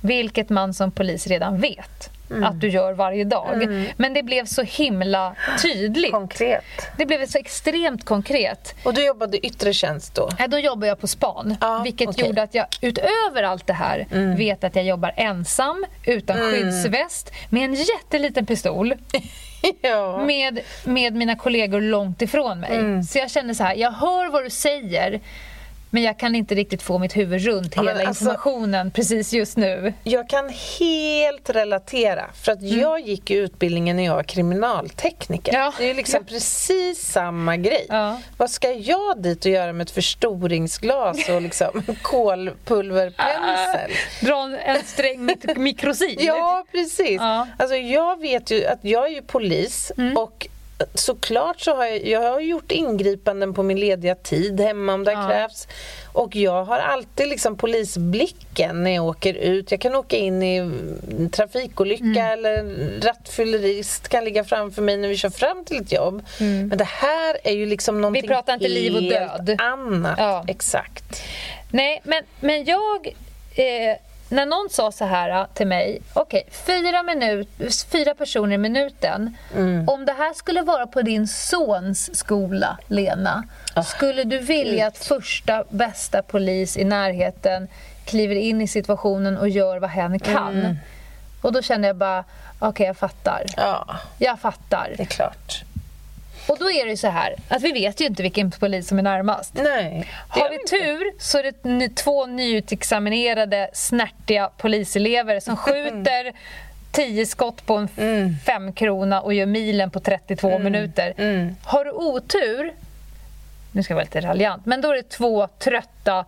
Speaker 5: Vilket man som polis redan vet att du gör varje dag. Men det blev så himla tydligt.
Speaker 4: Konkret.
Speaker 5: Det blev så extremt konkret.
Speaker 4: Och du jobbade yttre tjänst då?
Speaker 5: Ja, då jobbar jag på span,
Speaker 4: Ja,
Speaker 5: vilket
Speaker 4: okej.
Speaker 5: gjorde att jag utöver allt det här vet att jag jobbar ensam, utan skyddsväst, med en jätteliten pistol,
Speaker 4: ja.
Speaker 5: med, med mina kollegor långt ifrån mig. Så jag känner så här, jag hör vad du säger, men jag kan inte riktigt få mitt huvud runt hela
Speaker 4: alltså-
Speaker 5: informationen precis just nu.
Speaker 4: Jag kan helt relatera, för att jag gick ju utbildningen när jag var kriminaltekniker.
Speaker 5: Ja.
Speaker 4: Det är ju liksom precis samma grej.
Speaker 5: Ja.
Speaker 4: Vad ska jag dit och göra med ett förstoringsglas och liksom en kolpulverpensel?
Speaker 5: Dra en- sträng mik- mikrosil.
Speaker 4: Ja, precis.
Speaker 5: Ja. Mm.
Speaker 4: Alltså, jag vet ju att jag är ju polis och såklart så har jag, jag har gjort ingripanden på min lediga tid hemma om det
Speaker 5: Ja.
Speaker 4: krävs. Och jag har alltid liksom polisblicken när jag åker ut. Jag kan åka in i en trafikolycka
Speaker 5: Mm.
Speaker 4: eller rattfyllerist kan ligga framför mig när vi kör fram till ett jobb. Men det här är ju liksom någonting
Speaker 5: Mm. pratar inte liv och död.
Speaker 4: annat.
Speaker 5: Ja.
Speaker 4: Exakt.
Speaker 5: Nej, men, men jag... Eh, när någon sa så här eh, till mig, okej, fyra, minut, fyra personer i minuten. Om det här skulle vara på din sons skola, Lena, skulle du vilja att första bästa polis i närheten kliver in i situationen och gör vad hen kan? Och då kände jag bara, okej, jag fattar.
Speaker 4: Ja,
Speaker 5: Jag fattar.
Speaker 4: det är klart.
Speaker 5: Och då är det ju så här, att vi vet ju inte vilken polis som är närmast.
Speaker 4: Nej.
Speaker 5: Har vi tur så är det två nyutexaminerade snärtiga poliselever som skjuter tio skott på en
Speaker 4: Mm.
Speaker 5: femkrona och gör milen på 32 minuter.
Speaker 4: Mm.
Speaker 5: Har du otur, nu ska jag vara lite raljant, men då är det två trötta,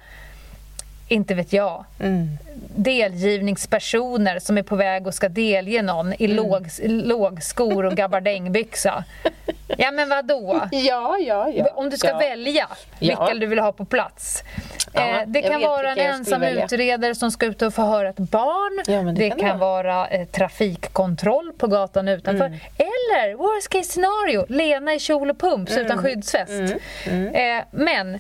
Speaker 5: inte vet jag,
Speaker 4: Mm.
Speaker 5: delgivningspersoner som är på väg och ska delge någon i
Speaker 4: Mm.
Speaker 5: låg, lågskor och gabardängbyxa. Ja men vadå?
Speaker 4: Ja, ja, ja.
Speaker 5: Om du ska
Speaker 4: ja.
Speaker 5: välja vilka
Speaker 4: Ja.
Speaker 5: du vill ha på plats.
Speaker 4: Ja,
Speaker 5: eh, det kan vara en ensam utredare som ska ut och förhöra ett barn.
Speaker 4: Det
Speaker 5: det,
Speaker 4: kan
Speaker 5: kan, vara eh, trafikkontroll på gatan utanför.
Speaker 4: Mm.
Speaker 5: Eller, worst case scenario, Lena i kjol och pumps
Speaker 4: Mm.
Speaker 5: utan skyddsväst. Eh, men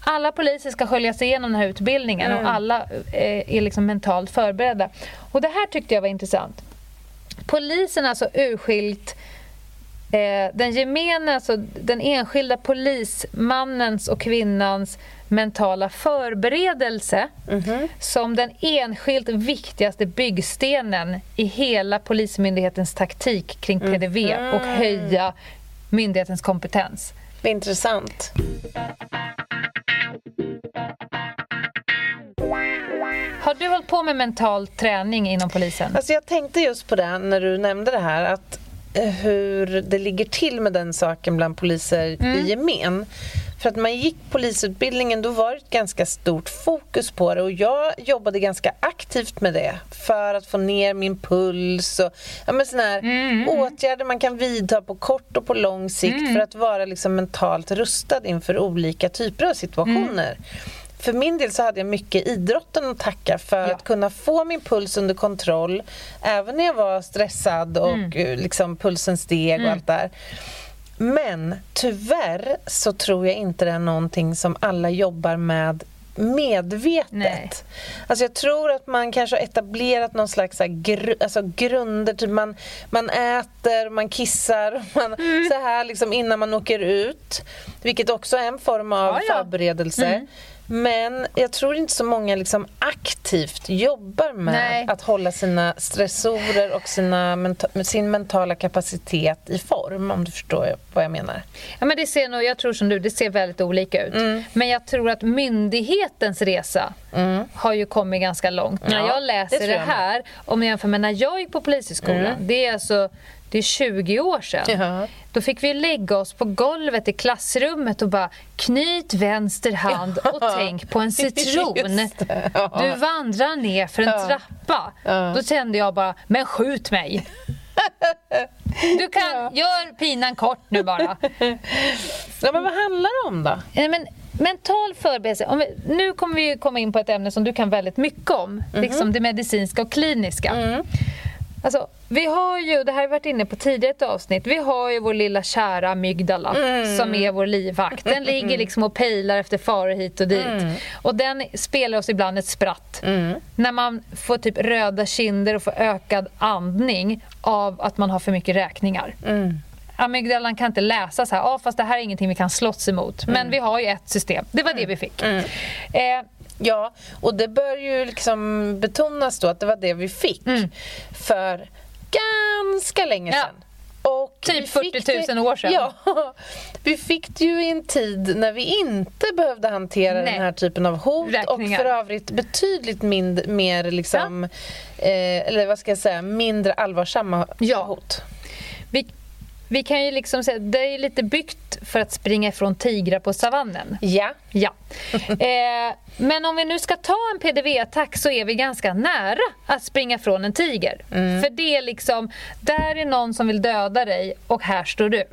Speaker 5: alla poliser ska sköljas igenom den här utbildningen
Speaker 4: Mm.
Speaker 5: och alla eh, är liksom mentalt förberedda. Och det här tyckte jag var intressant. Polisen har alltså urskilt eh, den gemene, alltså den enskilda polismannens och kvinnans mentala förberedelse som den enskilt viktigaste byggstenen i hela Polismyndighetens taktik kring PDV och höja myndighetens kompetens.
Speaker 4: Intressant.
Speaker 5: Har du hållit på med mental träning inom polisen?
Speaker 4: Alltså jag tänkte just på det när du nämnde det här att hur det ligger till med den saken bland poliser
Speaker 5: Mm.
Speaker 4: i gemen. För att man gick polisutbildningen då var det ett ganska stort fokus på det och jag jobbade ganska aktivt med det för att få ner min puls och ja, men såna här åtgärder man kan vidta på kort och på lång sikt för att vara liksom mentalt rustad inför olika typer av situationer. För min del så hade jag mycket idrotten att tacka för
Speaker 5: Ja.
Speaker 4: att kunna få min puls under kontroll även när jag var stressad och eh, liksom pulsen steg och allt där. Men tyvärr så tror jag inte det är någonting som alla jobbar med medvetet.
Speaker 5: Nej.
Speaker 4: Alltså jag tror att man kanske har etablerat någon slags gr- alltså grunder, typ man, man äter, man kissar, man,
Speaker 5: Mm.
Speaker 4: så här liksom innan man åker ut. Vilket också är en form av
Speaker 5: Ja, Mm. ja.
Speaker 4: förberedelse. Men jag tror inte så många liksom aktivt jobbar med
Speaker 5: Nej.
Speaker 4: att hålla sina stressorer och sina menta- sin mentala kapacitet i form, om du förstår vad jag menar.
Speaker 5: Ja, men det ser nog, jag tror som du, det ser väldigt olika ut.
Speaker 4: Mm.
Speaker 5: Men jag tror att myndighetens resa har ju kommit ganska långt. när
Speaker 4: Ja,
Speaker 5: jag
Speaker 4: det
Speaker 5: läser det,
Speaker 4: jag med.
Speaker 5: här, om jag jämför med när jag gick på Polishögskolan, det är alltså det är 20 år sedan.
Speaker 4: Ja.
Speaker 5: Då fick vi lägga oss på golvet i klassrummet och bara knyt vänster hand och tänk på en citron.
Speaker 4: Ja.
Speaker 5: Du vandrar ner för en trappa. Då kände jag bara, men skjut mig. Du kan, gör pinan kort nu bara.
Speaker 4: Ja, men vad handlar det om då?
Speaker 5: Nej, men mental förberedelse. Nu kommer vi komma in på ett ämne som du kan väldigt mycket om. Liksom det medicinska och kliniska. Alltså, vi har ju, det här har vi varit inne på tidigare ett avsnitt, vi har ju vår lilla kära amygdala som är vår livvakt. Den ligger liksom och pejlar efter faror hit och dit. Och den spelar oss ibland ett spratt. När man får typ röda kinder och får ökad andning av att man har för mycket räkningar. Amygdalan kan inte läsa så här, ah, fast det här är ingenting vi kan slåss emot. Men vi har ju ett system. Det var det vi fick. Eh,
Speaker 4: Ja, och det bör ju liksom betonas då att det var det vi fick för ganska länge
Speaker 5: Ja.
Speaker 4: sedan. Och
Speaker 5: Typ
Speaker 4: vi fick
Speaker 5: 40 000 år sedan.
Speaker 4: Ja, vi fick det ju i en tid när vi inte behövde hantera
Speaker 5: Nej.
Speaker 4: den här typen av hot
Speaker 5: Räkningar.
Speaker 4: och för övrigt betydligt mind, mer liksom, eh, eller vad ska jag säga, mindre allvarsamma
Speaker 5: Ja.
Speaker 4: hot.
Speaker 5: vi, vi kan ju liksom säga, det är lite byggt för att springa ifrån tigrar på savannen.
Speaker 4: Ja,
Speaker 5: Ja. Eh, men om vi nu ska ta en PDV-attack så är vi ganska nära att springa från en tiger. För det är liksom, där är någon som vill döda dig och här står du.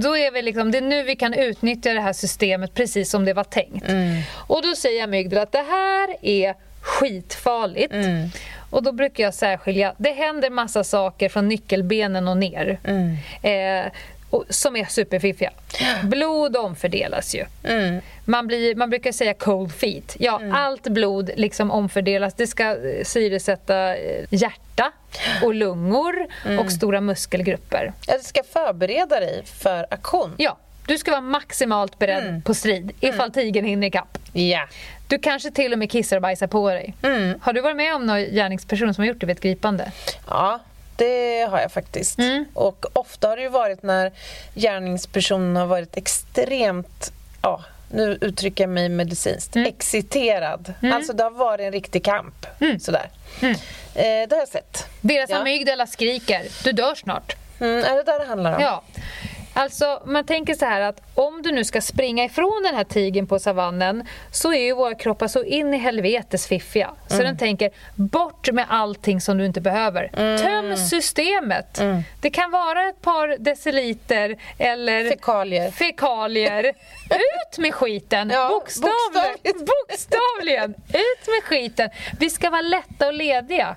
Speaker 5: Då är vi liksom, det är nu vi kan utnyttja det här systemet precis som det var tänkt. Och då säger amygdala att det här är skitfarligt. Och då brukar jag särskilja, det händer massa saker från nyckelbenen och ner. Eh, och, som är superfiffiga. Blod omfördelas ju. Man, blir, man brukar säga cold feet. Ja, allt blod liksom omfördelas. Det ska eh, syresätta eh, hjärta och lungor och stora muskelgrupper.
Speaker 4: jag ska förbereda dig för aktion.
Speaker 5: Ja, du ska vara maximalt beredd på strid ifall tigern hinner ikapp.
Speaker 4: Ja.
Speaker 5: Du kanske till och med kissar och bajsar på dig. Har du varit med om någon gärningsperson som har gjort det vid ett gripande?
Speaker 4: Ja, det har jag faktiskt. Och ofta har det ju varit när gärningspersonen har varit extremt, ja, nu uttrycker jag mig medicinskt, exciterad. Alltså det har varit en riktig kamp. Sådär. Eh, det har jag sett.
Speaker 5: Deras
Speaker 4: Ja.
Speaker 5: amygdala skriker, du dör snart.
Speaker 4: Mm, är det där det handlar om?
Speaker 5: Ja. Alltså, man tänker så här att om du nu ska springa ifrån den här tigern på savannen så är ju våra kroppar så in i helvetes fiffiga. Så den tänker, bort med allting som du inte behöver. Töm systemet. Det kan vara ett par deciliter eller
Speaker 4: Fekalier.
Speaker 5: fekalier. Ut med skiten!
Speaker 4: Ja,
Speaker 5: bokstavligen. bokstavligen! Ut med skiten! Vi ska vara lätta och lediga.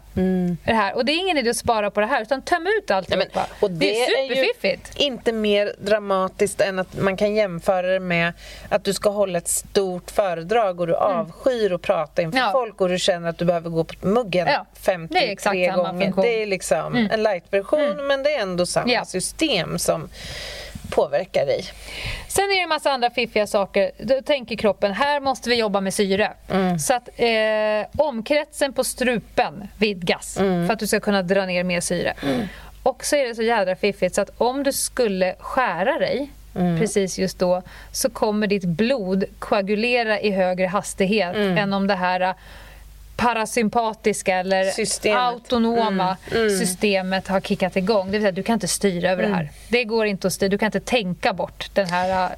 Speaker 5: Det här. Och det är ingen idé att spara på det här utan töm ut
Speaker 4: men,
Speaker 5: alltihopa.
Speaker 4: och
Speaker 5: det,
Speaker 4: det,
Speaker 5: är
Speaker 4: är ju
Speaker 5: superfiffigt.
Speaker 4: inte mer dramatiskt än att man kan jämföra det med att du ska hålla ett stort föredrag och du avskyr att prata inför
Speaker 5: Ja.
Speaker 4: folk och du känner att du behöver gå på muggen
Speaker 5: Ja, det är
Speaker 4: 53
Speaker 5: exakt samma
Speaker 4: gånger. Det är liksom en light-version men det är ändå samma
Speaker 5: Ja.
Speaker 4: system som påverkar dig.
Speaker 5: Sen är det en massa andra fiffiga saker. Då tänker kroppen, här måste vi jobba med syre. Så att eh, omkretsen på strupen vidgas för att du ska kunna dra ner mer syre. Och så är det så jädra fiffigt så att om du skulle skära dig precis just då så kommer ditt blod koagulera i högre hastighet än om det här eh, parasympatiska eller
Speaker 4: Systemet.
Speaker 5: autonoma systemet har kickat igång. Det vill säga, du kan inte styra över det här. Det går inte att styra. Du kan inte tänka bort den här äh,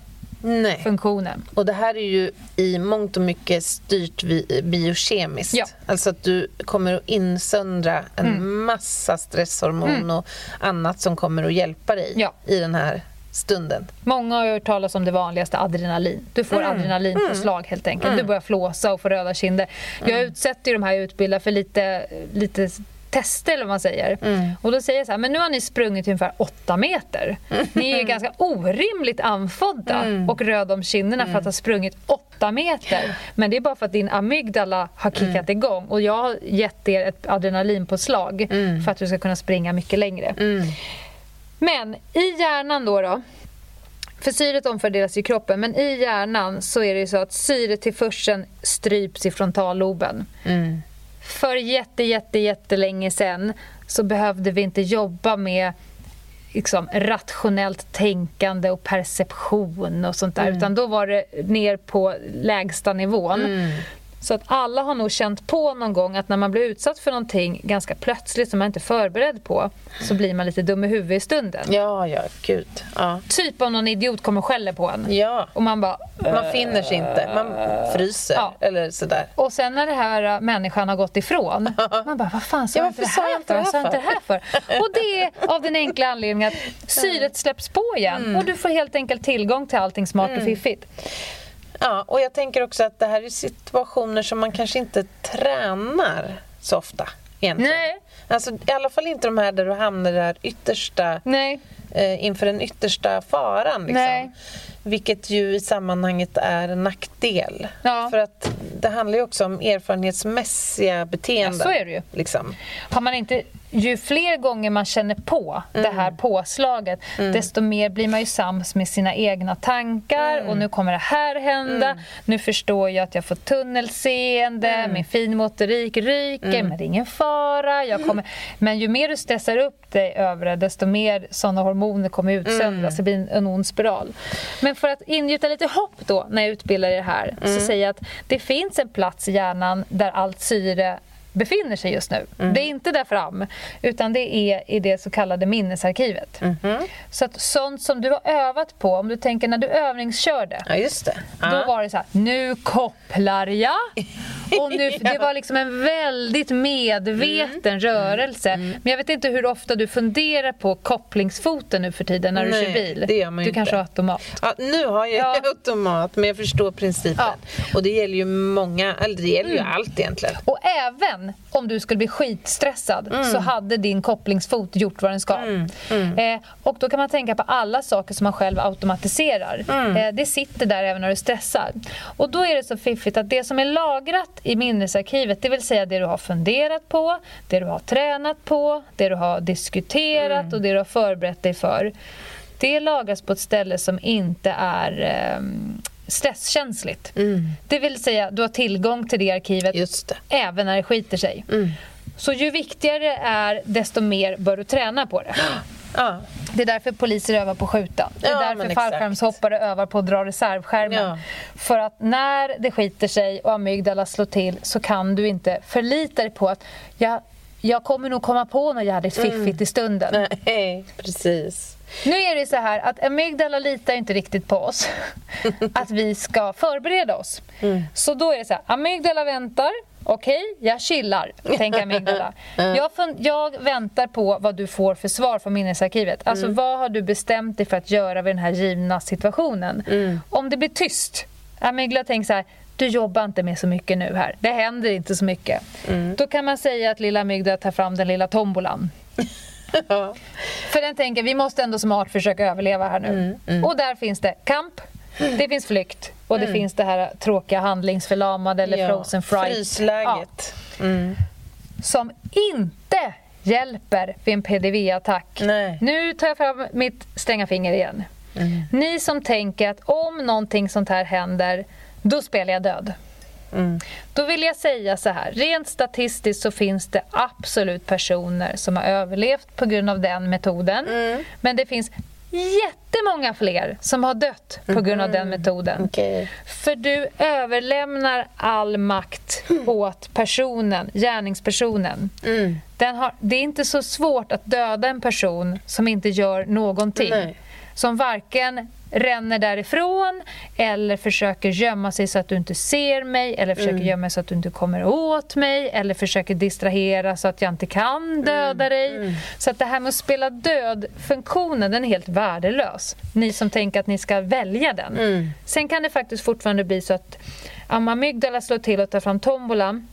Speaker 4: Nej.
Speaker 5: funktionen.
Speaker 4: Och det här är ju i mångt och mycket styrt biokemiskt.
Speaker 5: Ja.
Speaker 4: Alltså att du kommer att insöndra en
Speaker 5: Mm.
Speaker 4: massa stresshormon och annat som kommer att hjälpa dig
Speaker 5: Ja.
Speaker 4: i den här stunden.
Speaker 5: Många har hört talas om det vanligaste, adrenalin. Du får adrenalinpåslag helt enkelt. Du börjar flåsa och får röda kinder. Jag utsätter de här utbildade för lite, lite tester eller vad man säger. Och då säger jag så här, men nu har ni sprungit ungefär 8 meter. Ni är ju ganska orimligt andfådda och röda om kinderna för att ha sprungit 8 meter. Men det är bara för att din amygdala har kickat igång och jag har gett er ett adrenalinpåslag för att du ska kunna springa mycket längre. Men i hjärnan då, då för syret omfördelas i kroppen, men i hjärnan så är det ju så att syretillförseln stryps i frontalloben. För jätte, jätte, jättelänge sedan så behövde vi inte jobba med liksom, rationellt tänkande och perception och sånt där, utan då var det ner på lägsta nivån. Så att alla har nog känt på någon gång att när man blir utsatt för någonting ganska plötsligt som man inte är förberedd på så blir man lite dum i huvudet i stunden.
Speaker 4: Ja, ja, gud. Ja.
Speaker 5: Typ om någon idiot kommer och skäller på en.
Speaker 4: ja.
Speaker 5: Och man bara...
Speaker 4: Man finner sig inte. Man fryser
Speaker 5: Ja.
Speaker 4: eller sådär.
Speaker 5: Och sen när det här äh, människan har gått ifrån, man bara, vad fan sa
Speaker 4: Ja,
Speaker 5: jag inte det här för? Sa inte det här för? Och det är av den enkla anledningen att syret släpps på igen
Speaker 4: Mm.
Speaker 5: och du får helt enkelt tillgång till allting smart och fiffigt.
Speaker 4: Ja, och jag tänker också att det här är situationer som man kanske inte tränar så ofta. Egentligen.
Speaker 5: Nej.
Speaker 4: Alltså, I alla fall inte de här där du hamnar i det här yttersta,
Speaker 5: Nej,
Speaker 4: eh, inför den yttersta faran. Liksom.
Speaker 5: Nej.
Speaker 4: Vilket ju i sammanhanget är en nackdel.
Speaker 5: Ja.
Speaker 4: För att det handlar ju också om erfarenhetsmässiga beteenden.
Speaker 5: Ja, så är det ju.
Speaker 4: Liksom.
Speaker 5: har man inte, ju fler gånger man känner på det
Speaker 4: Mm.
Speaker 5: här påslaget desto mer blir man ju sams med sina egna tankar
Speaker 4: Mm.
Speaker 5: och nu kommer det här hända. Nu förstår jag att jag får tunnelseende,
Speaker 4: Mm.
Speaker 5: min finmotorik ryker, men det är ingen fara. Jag kommer... Men ju mer du stressar upp dig över det desto mer sådana hormoner kommer utsöndras. Det blir en, ond spiral. Men för att ingjuta lite hopp då när jag utbildar det här så säger jag att det finns en plats i hjärnan där allt syre befinner sig just nu. Det är inte där fram, utan det är i det så kallade minnesarkivet. Så att sånt som du har övat på, om du tänker när du övningskörde,
Speaker 4: Ja, just det.
Speaker 5: då
Speaker 4: Ja.
Speaker 5: var det så här, nu kopplar jag. Och nu, Det var liksom en väldigt medveten
Speaker 4: Mm.
Speaker 5: rörelse. Men jag vet inte hur ofta du funderar på kopplingsfoten nu för tiden när du
Speaker 4: Nej,
Speaker 5: kör bil.
Speaker 4: det gör man
Speaker 5: du kanske
Speaker 4: inte.
Speaker 5: har automat.
Speaker 4: Ja, nu har jag
Speaker 5: Ja.
Speaker 4: automat, men jag förstår principen. Och det gäller ju många, eller det gäller
Speaker 5: Mm.
Speaker 4: ju allt egentligen.
Speaker 5: Och även om du skulle bli skitstressad
Speaker 4: Mm.
Speaker 5: så hade din kopplingsfot gjort vad den ska. Eh, och då kan man tänka på alla saker som man själv automatiserar.
Speaker 4: Mm.
Speaker 5: Eh, det sitter där även när du stressar. Och då är det så fiffigt att det som är lagrat i minnesarkivet, det vill säga det du har funderat på, det du har tränat på, det du har diskuterat
Speaker 4: Mm.
Speaker 5: och det du har förberett dig för. Det lagras på ett ställe som inte är ehm, stresskänsligt. Det vill säga, du har tillgång till det arkivet
Speaker 4: Mm. Det.
Speaker 5: även när det skiter sig. Så ju viktigare det är, desto mer bör du träna på det.
Speaker 4: Ja.
Speaker 5: Det är därför poliser övar på att skjuta. Det är
Speaker 4: Ja,
Speaker 5: därför fallskärmshoppare övar på att dra reservskärmen.
Speaker 4: Ja.
Speaker 5: För att när det skiter sig och amygdala slår till så kan du inte förlita dig på att jag, jag kommer nog komma på något jävligt fiffigt i stunden.
Speaker 4: Nej, precis.
Speaker 5: Nu är det så här att amygdala litar inte riktigt på oss. Att vi ska förbereda oss. Så då är det så här, amygdala väntar. Okej, jag chillar, tänker amygdala. Jag, fun- jag väntar på vad du får för svar från minnesarkivet. Alltså vad har du bestämt dig för att göra vid den här givna situationen? Om det blir tyst, amygdala tänker så här, du jobbar inte med så mycket nu här. Det händer inte så mycket. Då kan man säga att lilla amygdala tar fram den lilla tombolan.
Speaker 4: Ja.
Speaker 5: För den tänker, vi måste ändå som art försöka överleva här nu.
Speaker 4: Mm,
Speaker 5: Och där finns det kamp, det finns flykt och det finns det här tråkiga handlingsförlamade eller
Speaker 4: Mm. Ja,
Speaker 5: frozen fright.
Speaker 4: Frysläget.
Speaker 5: Ja, som inte hjälper vid en PDV-attack. Nu tar jag fram mitt stränga finger igen.
Speaker 4: Mm.
Speaker 5: Ni som tänker att om någonting sånt här händer, då spelar jag död.
Speaker 4: Mm.
Speaker 5: Då vill jag säga så här, rent statistiskt så finns det absolut personer som har överlevt på grund av den metoden.
Speaker 4: Mm.
Speaker 5: Men det finns jättemånga fler som har dött på grund av den metoden.
Speaker 4: Mm. Okej.
Speaker 5: För du överlämnar all makt åt personen, gärningspersonen.
Speaker 4: Mm.
Speaker 5: Har, det är inte så svårt att döda en person som inte gör någonting.
Speaker 4: Nej.
Speaker 5: Som varken ränner därifrån eller försöker gömma sig så att du inte ser mig eller försöker
Speaker 4: Mm.
Speaker 5: gömma sig så att du inte kommer åt mig eller försöker distrahera så att jag inte kan döda
Speaker 4: Mm.
Speaker 5: dig. Så att det här med att spela död-funktionen den är helt värdelös. Ni som tänker att ni ska välja den.
Speaker 4: Mm.
Speaker 5: Sen kan det faktiskt fortfarande bli så att om amygdala slår till och tar fram tombolan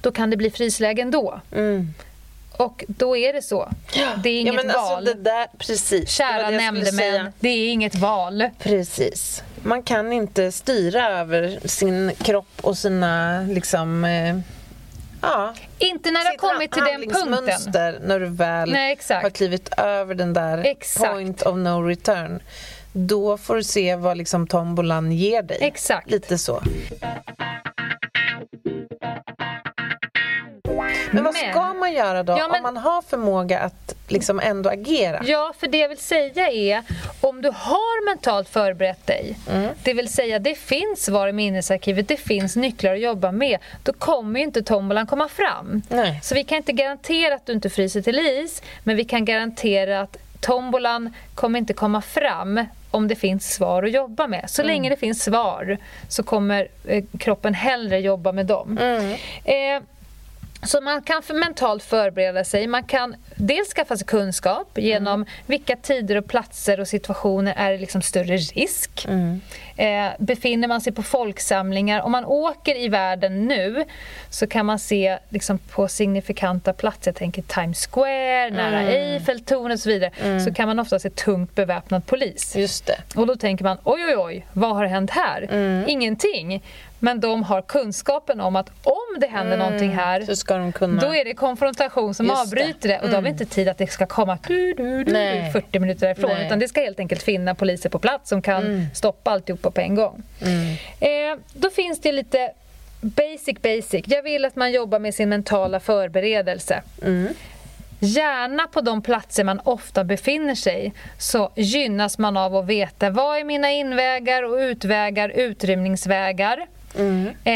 Speaker 5: då kan det bli frislägen då. Och då är det så. Det är inget
Speaker 4: ja, men
Speaker 5: val.
Speaker 4: Alltså det där, precis.
Speaker 5: Kära
Speaker 4: det
Speaker 5: nämndemän, det är inget val.
Speaker 4: Precis. Man kan inte styra över sin kropp och sina liksom... Eh, ja,
Speaker 5: Inte när det har kommit till den punkten.
Speaker 4: när du väl
Speaker 5: Nej,
Speaker 4: har klivit över den där
Speaker 5: Exakt.
Speaker 4: point of no return. Då får du se vad liksom tombolan ger dig.
Speaker 5: Exakt.
Speaker 4: Lite så. Men vad ska man göra då
Speaker 5: Ja, men-
Speaker 4: om man har förmåga att liksom ändå agera?
Speaker 5: Ja, för det jag vill säga är om du har mentalt förberett dig,
Speaker 4: Mm.
Speaker 5: det vill säga det finns svar i minnesarkivet, det finns nycklar att jobba med, då kommer ju inte tombolan komma fram.
Speaker 4: Nej.
Speaker 5: Så vi kan inte garantera att du inte fryser till is, men vi kan garantera att tombolan kommer inte komma fram om det finns svar att jobba med. Så länge det finns svar så kommer eh, kroppen hellre jobba med dem. Eh, så man kan för mentalt förbereda sig. Man kan dels skaffa sig kunskap genom vilka tider och platser och situationer är det liksom större risk. Eh, befinner man sig på folksamlingar, om man åker i världen nu så kan man se liksom på signifikanta platser, jag tänker Times Square, nära Eiffeltornet och så vidare, så kan man ofta se tungt beväpnad polis.
Speaker 4: Just det.
Speaker 5: Och då tänker man, oj oj oj, vad har hänt här? Ingenting. Men de har kunskapen om att om det händer någonting här,
Speaker 4: Så ska de kunna...
Speaker 5: då är det konfrontation som
Speaker 4: Just
Speaker 5: avbryter det. Och då har vi inte tid att det ska komma du, du, du,
Speaker 4: Nej.
Speaker 5: 40 minuter därifrån.
Speaker 4: Nej.
Speaker 5: Utan det ska helt enkelt finna poliser på plats som kan stoppa alltihopa på en gång. Eh, då finns det lite basic basic. Jag vill att man jobbar med sin mentala förberedelse. Gärna på de platser man ofta befinner sig så gynnas man av att veta vad är mina invägar och utvägar, utrymningsvägar. Eh,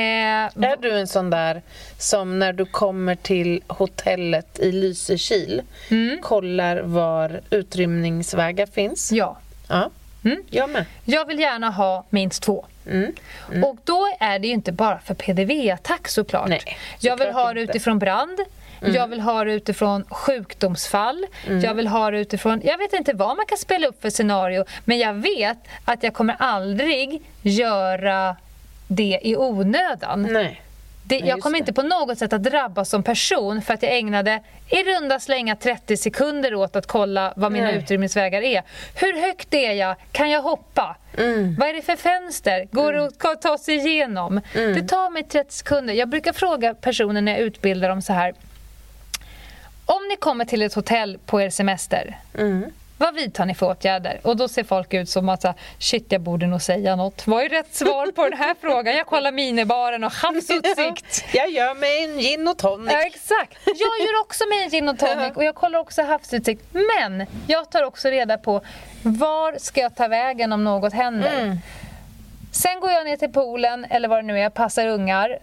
Speaker 4: Är du en sån där som när du kommer till hotellet i Lysekil
Speaker 5: Mm.
Speaker 4: kollar var utrymningsvägar finns?
Speaker 5: ja.
Speaker 4: Ja.
Speaker 5: Mm.
Speaker 4: Jag med.
Speaker 5: Jag vill gärna ha minst två.
Speaker 4: Mm.
Speaker 5: Och då är det ju inte bara för PDV-attack såklart.
Speaker 4: Nej,
Speaker 5: jag vill
Speaker 4: såklart
Speaker 5: ha det utifrån brand, jag vill ha det utifrån sjukdomsfall, jag vill ha det utifrån... Jag vet inte vad man kan spela upp för scenario, men jag vet att jag kommer aldrig göra det i onödan.
Speaker 4: Nej.
Speaker 5: Det,
Speaker 4: Nej,
Speaker 5: jag kommer inte på något sätt att drabbas som person för att jag ägnade i runda slänga 30 sekunder åt att kolla vad mina
Speaker 4: Nej.
Speaker 5: utrymningsvägar är. Hur högt är jag? Kan jag hoppa?
Speaker 4: Mm.
Speaker 5: Vad är det för fönster? Går det att ta sig igenom?
Speaker 4: Mm.
Speaker 5: Det tar mig 30 sekunder. Jag brukar fråga personer när jag utbildar dem så här. Om ni kommer till ett hotell på er semester,
Speaker 4: Mm.
Speaker 5: Vad vidtar ni för åtgärder? Och då ser folk ut som att shit, jag borde nog säga något. Vad är rätt svar på den här frågan? Jag kollar minibaren och havsutsikt.
Speaker 4: Jag gör mig en gin och tonic.
Speaker 5: Ja, exakt. Jag gör också mig en gin och tonic och jag kollar också havsutsikt. Men jag tar också reda på var ska jag ta vägen om något händer. Sen går jag ner till poolen eller vad det nu är, passar ungar.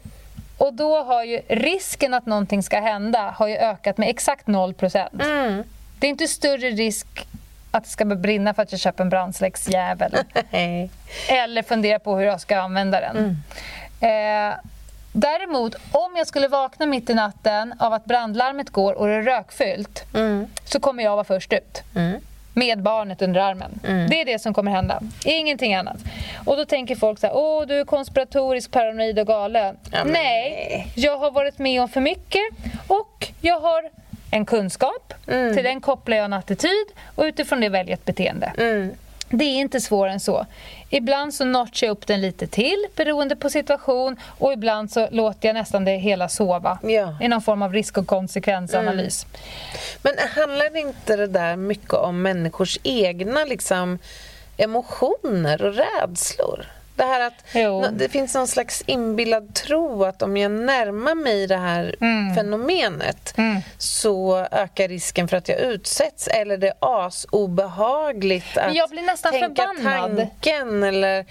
Speaker 5: Och då har ju risken att någonting ska hända har ju ökat med exakt 0%.
Speaker 4: Mm.
Speaker 5: Det är inte större risk att det ska brinna för att jag köper en brandsläcksjävel. Eller fundera på hur jag ska använda den. Eh, däremot, om jag skulle vakna mitt i natten av att brandlarmet går och det är rökfyllt så kommer jag vara först ut. Med barnet under armen. Det är det som kommer hända. Ingenting annat. Och då tänker folk så här, åh du är konspiratorisk, paranoid och galen.
Speaker 4: Ja, men
Speaker 5: nej. jag har varit med om för mycket och jag har en kunskap. Till den kopplar jag en attityd och utifrån det väljer jag ett beteende. Det är inte svårare än så. Ibland så notchar jag upp den lite till beroende på situation och ibland så låter jag nästan det hela sova
Speaker 4: Ja.
Speaker 5: i någon form av risk och konsekvensanalys.
Speaker 4: Men handlar inte det där mycket om människors egna liksom, emotioner och rädslor? Det här att
Speaker 5: Jo.
Speaker 4: det finns någon slags inbillad tro att om jag närmar mig det här
Speaker 5: Mm.
Speaker 4: fenomenet så ökar risken för att jag utsätts eller det är asobehagligt att
Speaker 5: jag blir nästan
Speaker 4: tänka
Speaker 5: förbannad.
Speaker 4: tanken eller...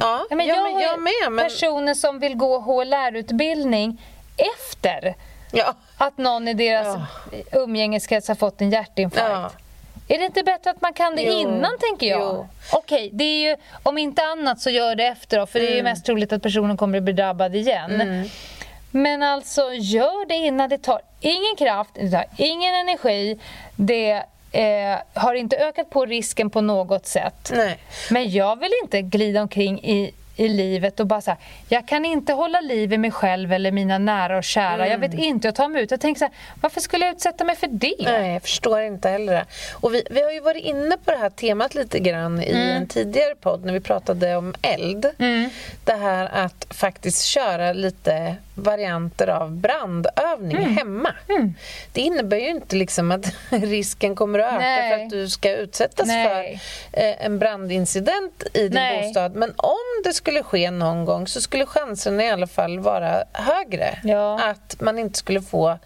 Speaker 4: Ja,
Speaker 5: Ja, men
Speaker 4: jag,
Speaker 5: jag,
Speaker 4: men, jag med. Men,
Speaker 5: personer som vill gå HLR-utbildning efter
Speaker 4: ja,
Speaker 5: att någon i deras umgängeskrets har fått en hjärtinfarkt.
Speaker 4: ja.
Speaker 5: Är det inte bättre att man kan det
Speaker 4: Jo.
Speaker 5: innan, tänker jag?
Speaker 4: Jo.
Speaker 5: Okej, det är ju, om inte annat så gör det efter då, för det är ju
Speaker 4: Mm.
Speaker 5: mest troligt att personen kommer att bli drabbad igen. Men alltså, gör det innan. Det tar ingen kraft, det tar ingen energi, det eh, har inte ökat på risken på något sätt.
Speaker 4: Nej.
Speaker 5: Men jag vill inte glida omkring i, i livet och bara säga jag kan inte hålla liv i mig själv eller mina nära och kära. Jag vet inte hur jag tar mig ut. Jag tänker så här, varför skulle jag utsätta mig för det?
Speaker 4: Nej, jag förstår inte heller det. Och vi, vi har ju varit inne på det här temat lite grann i
Speaker 5: Mm.
Speaker 4: en tidigare podd när vi pratade om eld. Det här att faktiskt köra lite varianter av brandövning
Speaker 5: Mm.
Speaker 4: hemma. Det innebär ju inte liksom att risken kommer att öka
Speaker 5: Nej.
Speaker 4: för att du ska utsättas
Speaker 5: Nej.
Speaker 4: för eh, en brandincident i din
Speaker 5: Nej.
Speaker 4: bostad. Men om det skulle ske någon gång så skulle chanserna i alla fall vara högre.
Speaker 5: Ja.
Speaker 4: Att man inte skulle få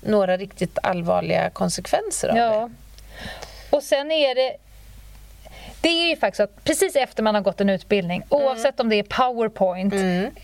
Speaker 4: några riktigt allvarliga konsekvenser av det.
Speaker 5: Ja. Och sen är det... Det är ju faktiskt att precis efter man har gått en utbildning,
Speaker 4: Mm.
Speaker 5: oavsett om det är powerpoint,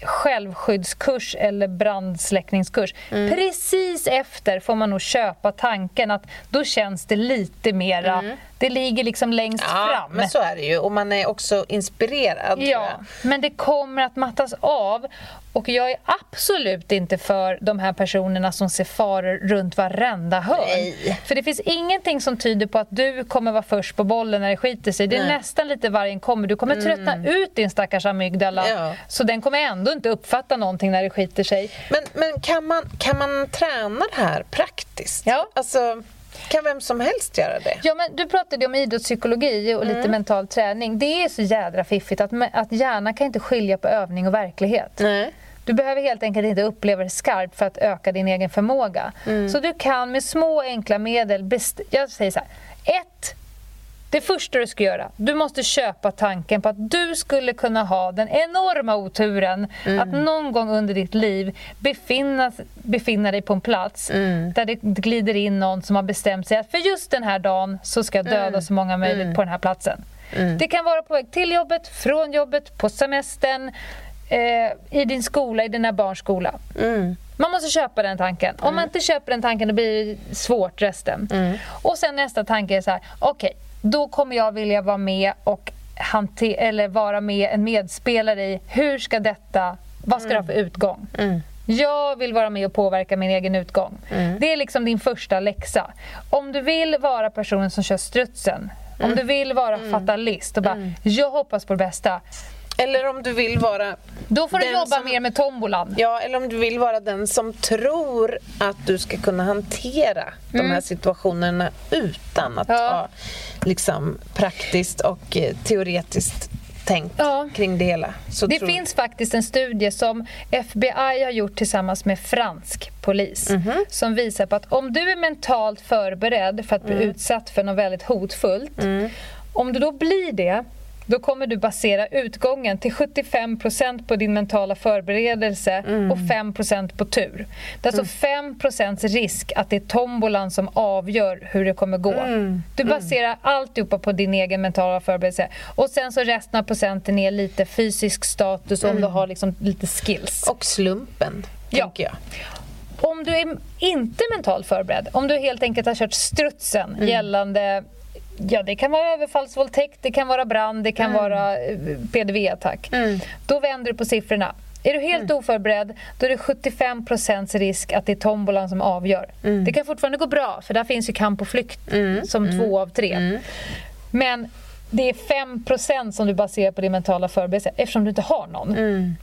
Speaker 5: självskyddskurs eller brandsläckningskurs,
Speaker 4: Mm.
Speaker 5: precis efter får man nog köpa tanken att då känns det lite mera, det ligger liksom längst
Speaker 4: Mm. Ja,
Speaker 5: fram.
Speaker 4: men så är det ju. Och man är också inspirerad.
Speaker 5: Ja, men det kommer att mattas av. Och jag är absolut inte för de här personerna som ser faror runt varenda hörn.
Speaker 4: Nej.
Speaker 5: För det finns ingenting som tyder på att du kommer vara först på bollen när det skiter sig. Det är
Speaker 4: Nej.
Speaker 5: nästan lite vargen kommer. Du kommer tröttna ut din stackars amygdala.
Speaker 4: Ja.
Speaker 5: Så den kommer ändå inte uppfatta någonting när det skiter sig.
Speaker 4: Men, men kan, man, kan man träna det här praktiskt?
Speaker 5: Ja.
Speaker 4: Alltså, kan vem som helst göra det?
Speaker 5: Ja, men du pratade om idrottspsykologi och lite mental träning. Det är så jädra fiffigt att, att hjärnan kan inte skilja på övning och verklighet.
Speaker 4: Nej.
Speaker 5: Du behöver helt enkelt inte uppleva det skarpt för att öka din egen förmåga. Så du kan med små enkla medel... Best- jag säger så här. Ett. Det första du ska göra, du måste köpa tanken på att du skulle kunna ha den enorma oturen att någon gång under ditt liv befinna, befinna dig på en plats där det glider in någon som har bestämt sig att för just den här dagen så ska jag döda så många möjligt på den här platsen. Det kan vara på väg till jobbet, från jobbet, på semestern, eh, i din skola, i dina barns skola. Man måste köpa den tanken. Om man inte köper den tanken då blir det svårt resten. Och sen nästa tanke är så här, okej, då kommer jag vilja vara med och eller vara med en medspelare i hur ska detta, vad ska det ha för utgång? Jag vill vara med och påverka min egen utgång. Det är liksom din första läxa. Om du vill vara personen som kör strutsen, om du vill vara fatalist och bara, jag hoppas på det bästa.
Speaker 4: Eller om du vill vara
Speaker 5: Då får du jobba
Speaker 4: som-
Speaker 5: mer med tombolan.
Speaker 4: Ja, eller om du vill vara den som tror att du ska kunna hantera de här situationerna utan att
Speaker 5: Mm. Ja.
Speaker 4: ha liksom, praktiskt och eh, teoretiskt tänk
Speaker 5: Ja.
Speaker 4: kring det hela. Så
Speaker 5: Det
Speaker 4: tror-
Speaker 5: finns faktiskt en studie som FBI har gjort tillsammans med fransk polis
Speaker 4: Mhm.
Speaker 5: som visar på att om du är mentalt förberedd för att bli
Speaker 4: Mm.
Speaker 5: utsatt för något väldigt hotfullt om du då blir det då kommer du basera utgången till 75% på din mentala förberedelse
Speaker 4: Mm.
Speaker 5: och 5% på tur. Det är alltså 5% risk att det är tombolan som avgör hur det kommer gå.
Speaker 4: Mm.
Speaker 5: Du baserar alltihopa på din egen mentala förberedelse. Och sen så resten av procenten är lite fysisk status om du har liksom lite skills.
Speaker 4: Och slumpen,
Speaker 5: Ja.
Speaker 4: tänker jag.
Speaker 5: Om du är inte mentalt förberedd, om du helt enkelt har kört strutsen
Speaker 4: Mm.
Speaker 5: gällande Ja, det kan vara överfallsvåldtäkt, det kan vara brand, det kan vara eh, PDV-attack. Då vänder du på siffrorna. Är du helt oförberedd, då är det 75% risk att det är tombolan som avgör. Det kan fortfarande gå bra, för där finns ju kamp och flykt som två av tre. Men det är 5% som du baserar på din mentala förberedelse eftersom du inte har någon.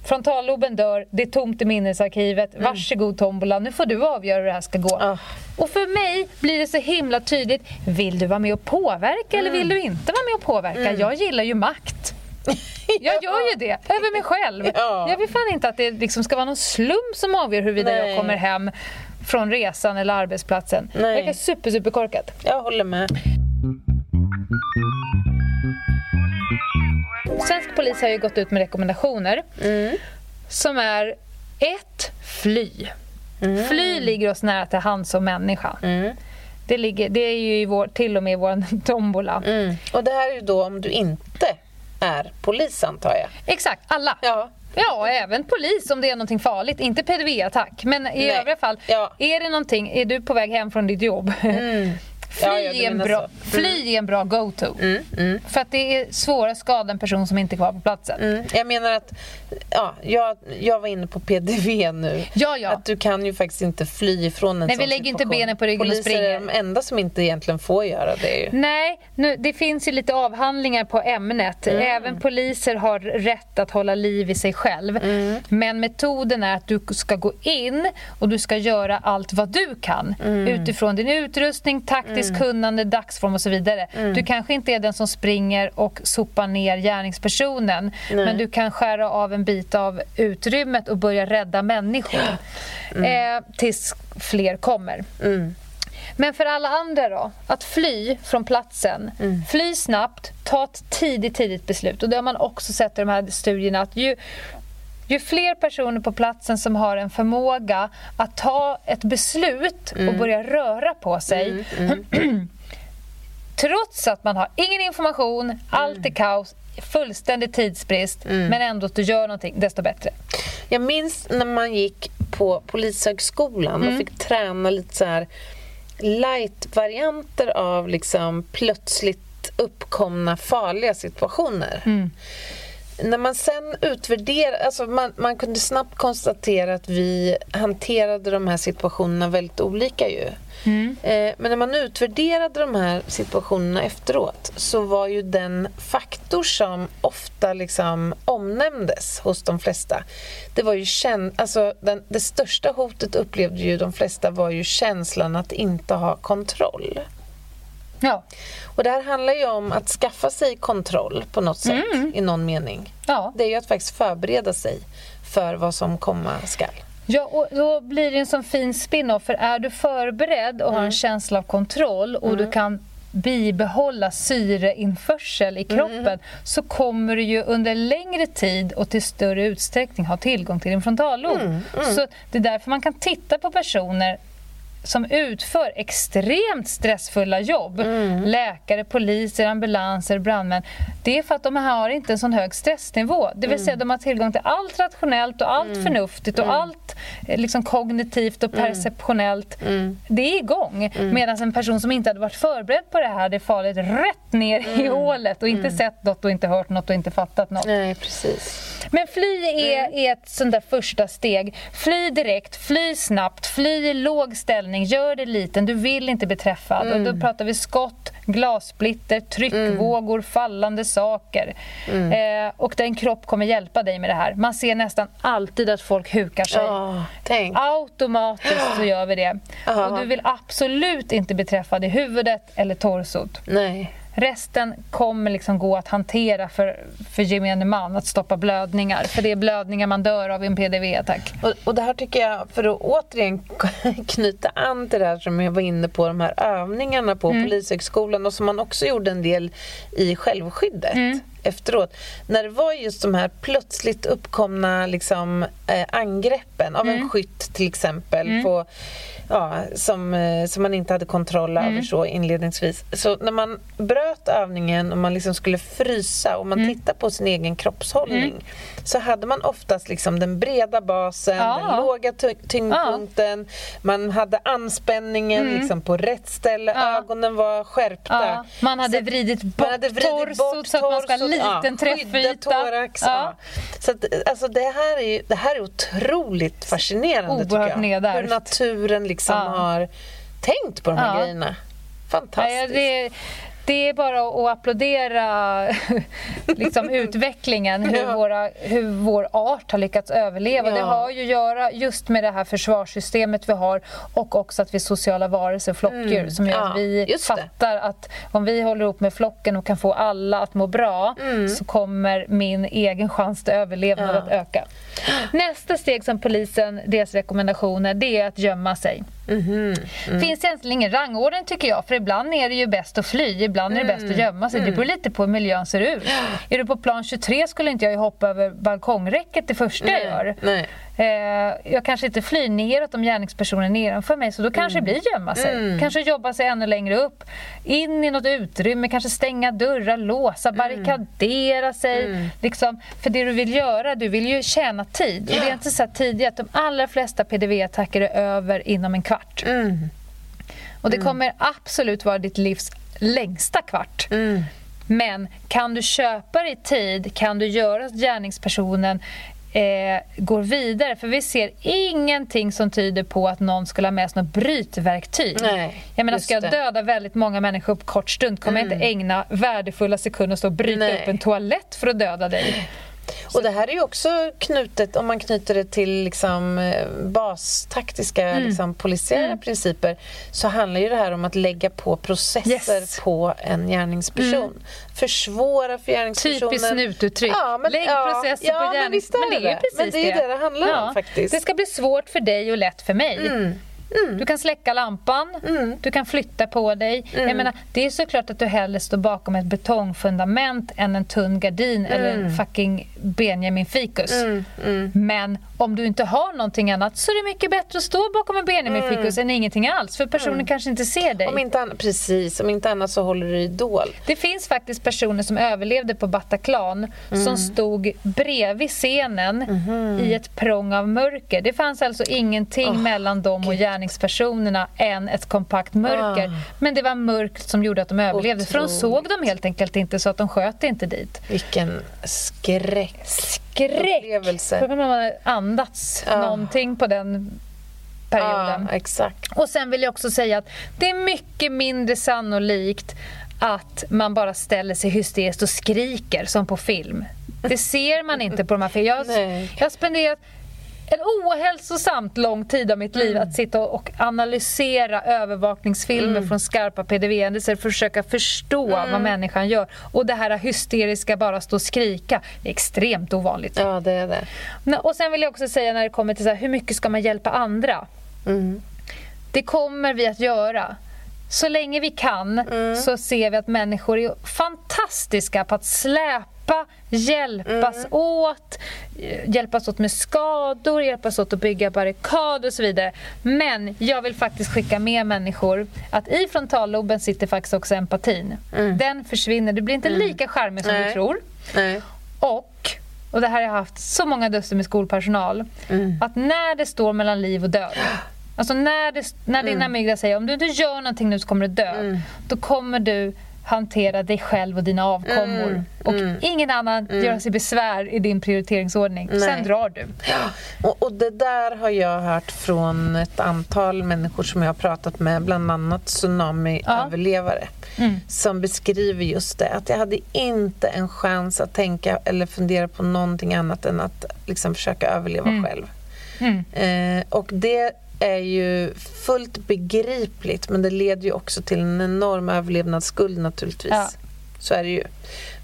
Speaker 5: Frontalloben dör, det är tomt i minnesarkivet. Varsågod tombola, nu får du avgöra hur det här ska gå.
Speaker 4: Ah.
Speaker 5: Och för mig blir det så himla tydligt. Vill du vara med och påverka eller vill du inte vara med och påverka? Jag gillar ju makt. Jag gör ju det, över mig själv.
Speaker 4: Ja.
Speaker 5: Jag vill fan inte att det liksom ska vara någon slump som avgör huruvida
Speaker 4: Nej.
Speaker 5: jag kommer hem från resan eller arbetsplatsen.
Speaker 4: Nej.
Speaker 5: Det verkar super, super korkat.
Speaker 4: Jag håller med.
Speaker 5: Svensk polis har ju gått ut med rekommendationer som är ett, Fly. Fly ligger oss nära till hands som människa. Det, ligger, det är ju i vår, till och med i vår tombola.
Speaker 4: Mm. Och det här är ju då om du inte är polis, antar jag.
Speaker 5: Exakt, alla.
Speaker 4: Ja.
Speaker 5: Ja, även polis om det är någonting farligt. Inte PDV-attack, men i
Speaker 4: Nej.
Speaker 5: övriga fall.
Speaker 4: Ja.
Speaker 5: Är det någonting, är du på väg hem från ditt jobb? Fly,
Speaker 4: Ja,
Speaker 5: är, en bra,
Speaker 4: så. Mm.
Speaker 5: fly är en bra go-to. För att det är svårare att skada en person som inte är kvar på platsen.
Speaker 4: Mm, jag menar att, ja, jag, jag var inne på PDV nu.
Speaker 5: Ja, ja.
Speaker 4: Att du kan ju faktiskt inte fly ifrån en
Speaker 5: Nej, vi
Speaker 4: sån
Speaker 5: lägger inte
Speaker 4: situation.
Speaker 5: benen på ryggen och
Speaker 4: Poliser
Speaker 5: springer.
Speaker 4: är de enda som inte egentligen får göra det. Ju.
Speaker 5: Nej, nu, det finns ju lite avhandlingar på ämnet.
Speaker 4: Mm.
Speaker 5: Även poliser har rätt att hålla liv i sig själv.
Speaker 4: Mm.
Speaker 5: Men metoden är att du ska gå in och du ska göra allt vad du kan
Speaker 4: Mm.
Speaker 5: utifrån din utrustning, taktiskt kunnande, dagsform och så vidare.
Speaker 4: Mm.
Speaker 5: Du kanske inte är den som springer och sopar ner gärningspersonen men du kan skära av en bit av utrymmet och börja rädda människor
Speaker 4: Mm.
Speaker 5: eh, tills fler kommer. Men för alla andra då? Att fly från platsen.
Speaker 4: Mm.
Speaker 5: Fly snabbt, ta ett tidigt, tidigt beslut. Och det har man också sett i de här studierna att ju, ju fler personer på platsen som har en förmåga att ta ett beslut
Speaker 4: Mm.
Speaker 5: och börja röra på sig trots att man har ingen information, allt
Speaker 4: Mm.
Speaker 5: är kaos, fullständig tidsbrist, men ändå att du gör någonting, desto bättre.
Speaker 4: Jag minns när man gick på Polishögskolan
Speaker 5: Mm.
Speaker 4: och fick träna lite så här light-varianter av liksom plötsligt uppkomna farliga situationer.
Speaker 5: Mm.
Speaker 4: När man sen utvärderade, alltså man, man kunde snabbt konstatera att vi hanterade de här situationerna väldigt olika ju.
Speaker 5: Mm.
Speaker 4: Eh, men när man utvärderade de här situationerna efteråt så var ju den faktor som ofta liksom omnämndes hos de flesta, det var ju kän- alltså den, det största hotet upplevde ju de flesta var ju känslan att inte ha kontroll.
Speaker 5: Ja,
Speaker 4: Och det här handlar ju om att skaffa sig kontroll på något sätt i någon mening.
Speaker 5: ja.
Speaker 4: Det är ju att faktiskt förbereda sig för vad som komma skall.
Speaker 5: Ja, och då blir det en sån fin spin-off. För är du förberedd och har
Speaker 4: Mm.
Speaker 5: en känsla av kontroll och du kan bibehålla syreinförsel i kroppen
Speaker 4: Mm.
Speaker 5: så kommer du ju under längre tid och till större utsträckning ha tillgång till din frontallob.
Speaker 4: Mm,
Speaker 5: Så det är därför man kan titta på personer som utför extremt stressfulla jobb.
Speaker 4: Mm.
Speaker 5: Läkare, poliser, ambulanser, brandmän. Det är för att de har inte en sån hög stressnivå. Det vill
Speaker 4: Mm.
Speaker 5: säga de har tillgång till allt rationellt och allt förnuftigt och allt eh, liksom kognitivt och
Speaker 4: Mm.
Speaker 5: perceptionellt. Det är igång. Medan en person som inte hade varit förberedd på det här, det är farligt rätt ner
Speaker 4: Mm.
Speaker 5: i hålet och inte sett något och inte hört något och inte fattat något.
Speaker 4: Nej, precis.
Speaker 5: Men fly är, är ett sånt där första steg. Fly direkt, fly snabbt, fly i låg ställning, gör det liten, du vill inte bli träffad. Och då pratar vi skott, glassplitter, tryckvågor, fallande saker. Eh, och din kropp kommer hjälpa dig med det här. Man ser nästan alltid att folk hukar sig.
Speaker 4: Tänk.
Speaker 5: Automatiskt så gör vi det.
Speaker 4: Ja.
Speaker 5: Och du vill absolut inte bli träffad i huvudet eller torsot.
Speaker 4: Nej.
Speaker 5: Resten kommer liksom gå att hantera för, för gemene man, att stoppa blödningar. För det är blödningar man dör av i en PDV-attack.
Speaker 4: Och, och det här tycker jag, för att återigen knyta an till det här som jag var inne på, de här övningarna på Polishögskolan och som man också gjorde en del i självskyddet efteråt. När det var just de här plötsligt uppkomna liksom, eh, angreppen av en skytt till exempel på, ja, som, eh, som man inte hade kontroll över så inledningsvis. Så när man bröt övningen och man liksom skulle frysa och man
Speaker 5: Mm.
Speaker 4: tittar på sin egen kroppshållning så hade man oftast liksom den breda basen,
Speaker 5: Ja.
Speaker 4: den låga ty- tyngdpunkten, man hade anspänningen liksom på rätt ställe,
Speaker 5: Mm. Ja.
Speaker 4: ögonen var skärpta.
Speaker 5: Ja, man hade
Speaker 4: Så-
Speaker 5: vridit bort
Speaker 4: man hade vridit
Speaker 5: torsot
Speaker 4: bort
Speaker 5: så att man ska ha liten träffyta.
Speaker 4: thorax,
Speaker 5: Ja.
Speaker 4: ja. Så att, alltså det, här är, det här är otroligt fascinerande tycker
Speaker 5: Oerhört
Speaker 4: jag.
Speaker 5: nedärvt.
Speaker 4: Hur naturen liksom
Speaker 5: Ja.
Speaker 4: har tänkt på de här
Speaker 5: Ja.
Speaker 4: grejerna.
Speaker 5: Ja,
Speaker 4: Fantastiskt.
Speaker 5: det, det är bara att applådera liksom, utvecklingen, hur, våra, hur vår art har lyckats överleva.
Speaker 4: Ja.
Speaker 5: Det har ju att göra just med det här försvarssystemet vi har och också att vi är sociala varelser, flockdjur, som gör
Speaker 4: Mm. Ja,
Speaker 5: att vi
Speaker 4: det.
Speaker 5: fattar att om vi håller ihop med flocken och kan få alla att må bra så kommer min egen chans till överlevnad
Speaker 4: Mm. Ja.
Speaker 5: att öka. Nästa steg som polisen, deras rekommendationer, det är att gömma sig.
Speaker 4: Mhm. Mm.
Speaker 5: finns egentligen ingen rangordning tycker jag. För ibland är det ju bäst att fly, ibland är det bäst att gömma sig. Det beror lite på hur miljön ser ut. Är du på plan 23 skulle inte jag hoppa över balkongräcket det första jag gör.
Speaker 4: Nej.
Speaker 5: Eh, jag kanske inte flyr neråt om gärningspersonen är nedanför mig så då kanske det blir gömma sig. Kanske jobba sig ännu längre upp. In i något utrymme, kanske stänga dörrar, låsa, barrikadera sig. Liksom, för det du vill göra, du vill ju tjäna tid. Och det är inte så tidigt att de allra flesta PDV-attacker är över inom en kvart. Och det kommer absolut vara ditt livs längsta kvart. Men kan du köpa dig tid, kan du göra att gärningspersonen eh, går vidare? För vi ser ingenting som tyder på att någon skulle ha med sig något brytverktyg.
Speaker 4: Nej,
Speaker 5: jag menar, ska jag.
Speaker 4: Mm.
Speaker 5: döda väldigt många människor på kort stund kommer jag inte ägna värdefulla sekunder stå och bryta
Speaker 4: Nej.
Speaker 5: upp en toalett för att döda dig.
Speaker 4: Och det här är ju också knutet, om man knyter det till liksom, eh, bastaktiska
Speaker 5: Mm.
Speaker 4: liksom, polisiära principer så handlar ju det här om att lägga på processer
Speaker 5: Yes. Mm.
Speaker 4: på en gärningsperson. Försvåra för gärningspersonen.
Speaker 5: Typiskt snututtryck.
Speaker 4: Ja, men-
Speaker 5: Lägg
Speaker 4: ja,
Speaker 5: processer
Speaker 4: ja,
Speaker 5: på
Speaker 4: men
Speaker 5: gärning.
Speaker 4: visst är
Speaker 5: Men det är ju
Speaker 4: det.
Speaker 5: precis
Speaker 4: Men det är ju det det handlar om faktiskt.
Speaker 5: Det ska bli svårt för dig och lätt för mig.
Speaker 4: Mm.
Speaker 5: Du kan släcka lampan, du kan flytta på dig.
Speaker 4: Mm.
Speaker 5: Jag menar, det är såklart att du hellre står bakom ett betongfundament än en tunn gardin eller
Speaker 4: Mm.
Speaker 5: en fucking Benjamin Fikus. Men om du inte har någonting annat så är det mycket bättre att stå bakom en Benjamin Fikus än ingenting alls för personen kanske inte ser dig.
Speaker 4: Mm. Om inte annat, precis, om inte annat så håller du idol.
Speaker 5: Det finns faktiskt personer som överlevde på Bataclan
Speaker 4: Mm.
Speaker 5: som stod bredvid scenen
Speaker 4: Mhm.
Speaker 5: i ett prång av mörker. Det fanns alltså ingenting mellan dem och gärningspersonerna än ett kompakt mörker.
Speaker 4: Ah.
Speaker 5: Men det var mörkt som gjorde att de överlevde. För de
Speaker 4: Otroligt.
Speaker 5: såg dem helt enkelt inte så att de sköt inte dit.
Speaker 4: Vilken skräck.
Speaker 5: Skräck!
Speaker 4: Upplevelse.
Speaker 5: Frågan om man har andats
Speaker 4: Ah.
Speaker 5: någonting på den perioden.
Speaker 4: Ja, exakt.
Speaker 5: Och sen vill jag också säga att det är mycket mindre sannolikt att man bara ställer sig hysteriskt och skriker som på film. Det ser man inte på de här filmerna. Jag, jag har spenderat en ohälsosamt lång tid av mitt
Speaker 4: Mm.
Speaker 5: liv att sitta och analysera övervakningsfilmer
Speaker 4: Mm.
Speaker 5: från skarpa PDV-händelser försöka förstå vad människan gör. Och det här hysteriska bara stå och skrika, det är extremt ovanligt.
Speaker 4: Ja, det är det.
Speaker 5: Och sen vill jag också säga när det kommer till så här, hur mycket ska man hjälpa andra?
Speaker 4: Mm.
Speaker 5: Det kommer vi att göra. Så länge vi kan
Speaker 4: Mm.
Speaker 5: så ser vi att människor är fantastiska på att släpa, hjälpas
Speaker 4: Mm.
Speaker 5: åt, hjälpas åt med skador, hjälpas åt att bygga barrikader och så vidare. Men jag vill faktiskt skicka med människor att i frontalloben sitter faktiskt också empatin. Den försvinner, du blir inte lika charmig som du
Speaker 4: Mm. Nej.
Speaker 5: tror.
Speaker 4: Nej.
Speaker 5: Och, och det här har jag haft så många duster med skolpersonal,
Speaker 4: Mm.
Speaker 5: att när det står mellan liv och död, alltså när, det, när
Speaker 4: Mm.
Speaker 5: din amygdala säger om du inte gör någonting nu så kommer du dö, då kommer du hantera dig själv och dina avkommor.
Speaker 4: Mm.
Speaker 5: Och ingen annan gör sig besvär i din prioriteringsordning.
Speaker 4: Nej.
Speaker 5: Sen drar du.
Speaker 4: Och, och det där har jag hört från ett antal människor som jag har pratat med, bland annat tsunamiöverlevare. Som beskriver just det, att jag hade inte en chans att tänka eller fundera på någonting annat än att liksom försöka överleva själv. Eh, och det är ju fullt begripligt men det leder ju också till en enorm överlevnadsskuld naturligtvis.
Speaker 5: Ja.
Speaker 4: Så är det ju.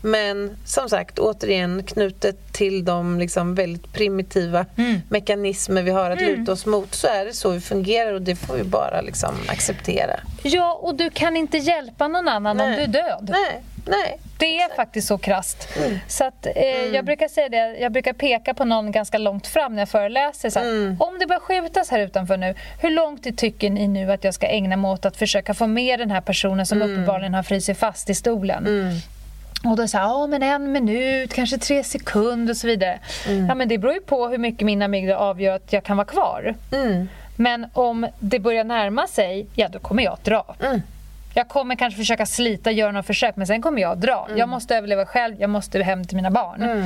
Speaker 4: Men som sagt, återigen knutet till de liksom väldigt primitiva mekanismer vi har att luta oss mot så är det så vi fungerar och det får vi bara liksom acceptera.
Speaker 5: Ja, och du kan inte hjälpa någon annan om
Speaker 4: Nej.
Speaker 5: du är död.
Speaker 4: Nej, nej.
Speaker 5: Det är faktiskt så krasst.
Speaker 4: Mm.
Speaker 5: Så att, eh, Jag brukar säga det, jag brukar peka på någon ganska långt fram när jag föreläser. Så här,
Speaker 4: Mm.
Speaker 5: Om det börjar skjutas här utanför nu, hur lång tid tycker ni nu att jag ska ägna mig åt att försöka få med den här personen som
Speaker 4: Mm.
Speaker 5: uppenbarligen har frysit fast i stolen? Och då säger ja men en minut, kanske tre sekunder och så vidare.
Speaker 4: Mm.
Speaker 5: Ja men det beror ju på hur mycket min amygdala avgör att jag kan vara kvar.
Speaker 4: Mm.
Speaker 5: Men om det börjar närma sig, ja då kommer jag att dra.
Speaker 4: Mm.
Speaker 5: Jag kommer kanske försöka slita, göra några försök, men sen kommer jag dra.
Speaker 4: Mm.
Speaker 5: Jag måste överleva själv, jag måste hem till mina barn.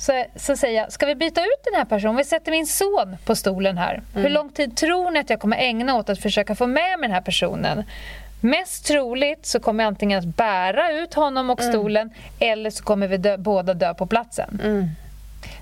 Speaker 5: Så, så säger jag, ska vi byta ut den här personen? Vi sätter min son på stolen här.
Speaker 4: Mm.
Speaker 5: Hur lång tid tror ni att jag kommer ägna åt att försöka få med mig den här personen? Mest troligt så kommer jag antingen att bära ut honom och stolen eller så kommer vi dö, båda dö på platsen.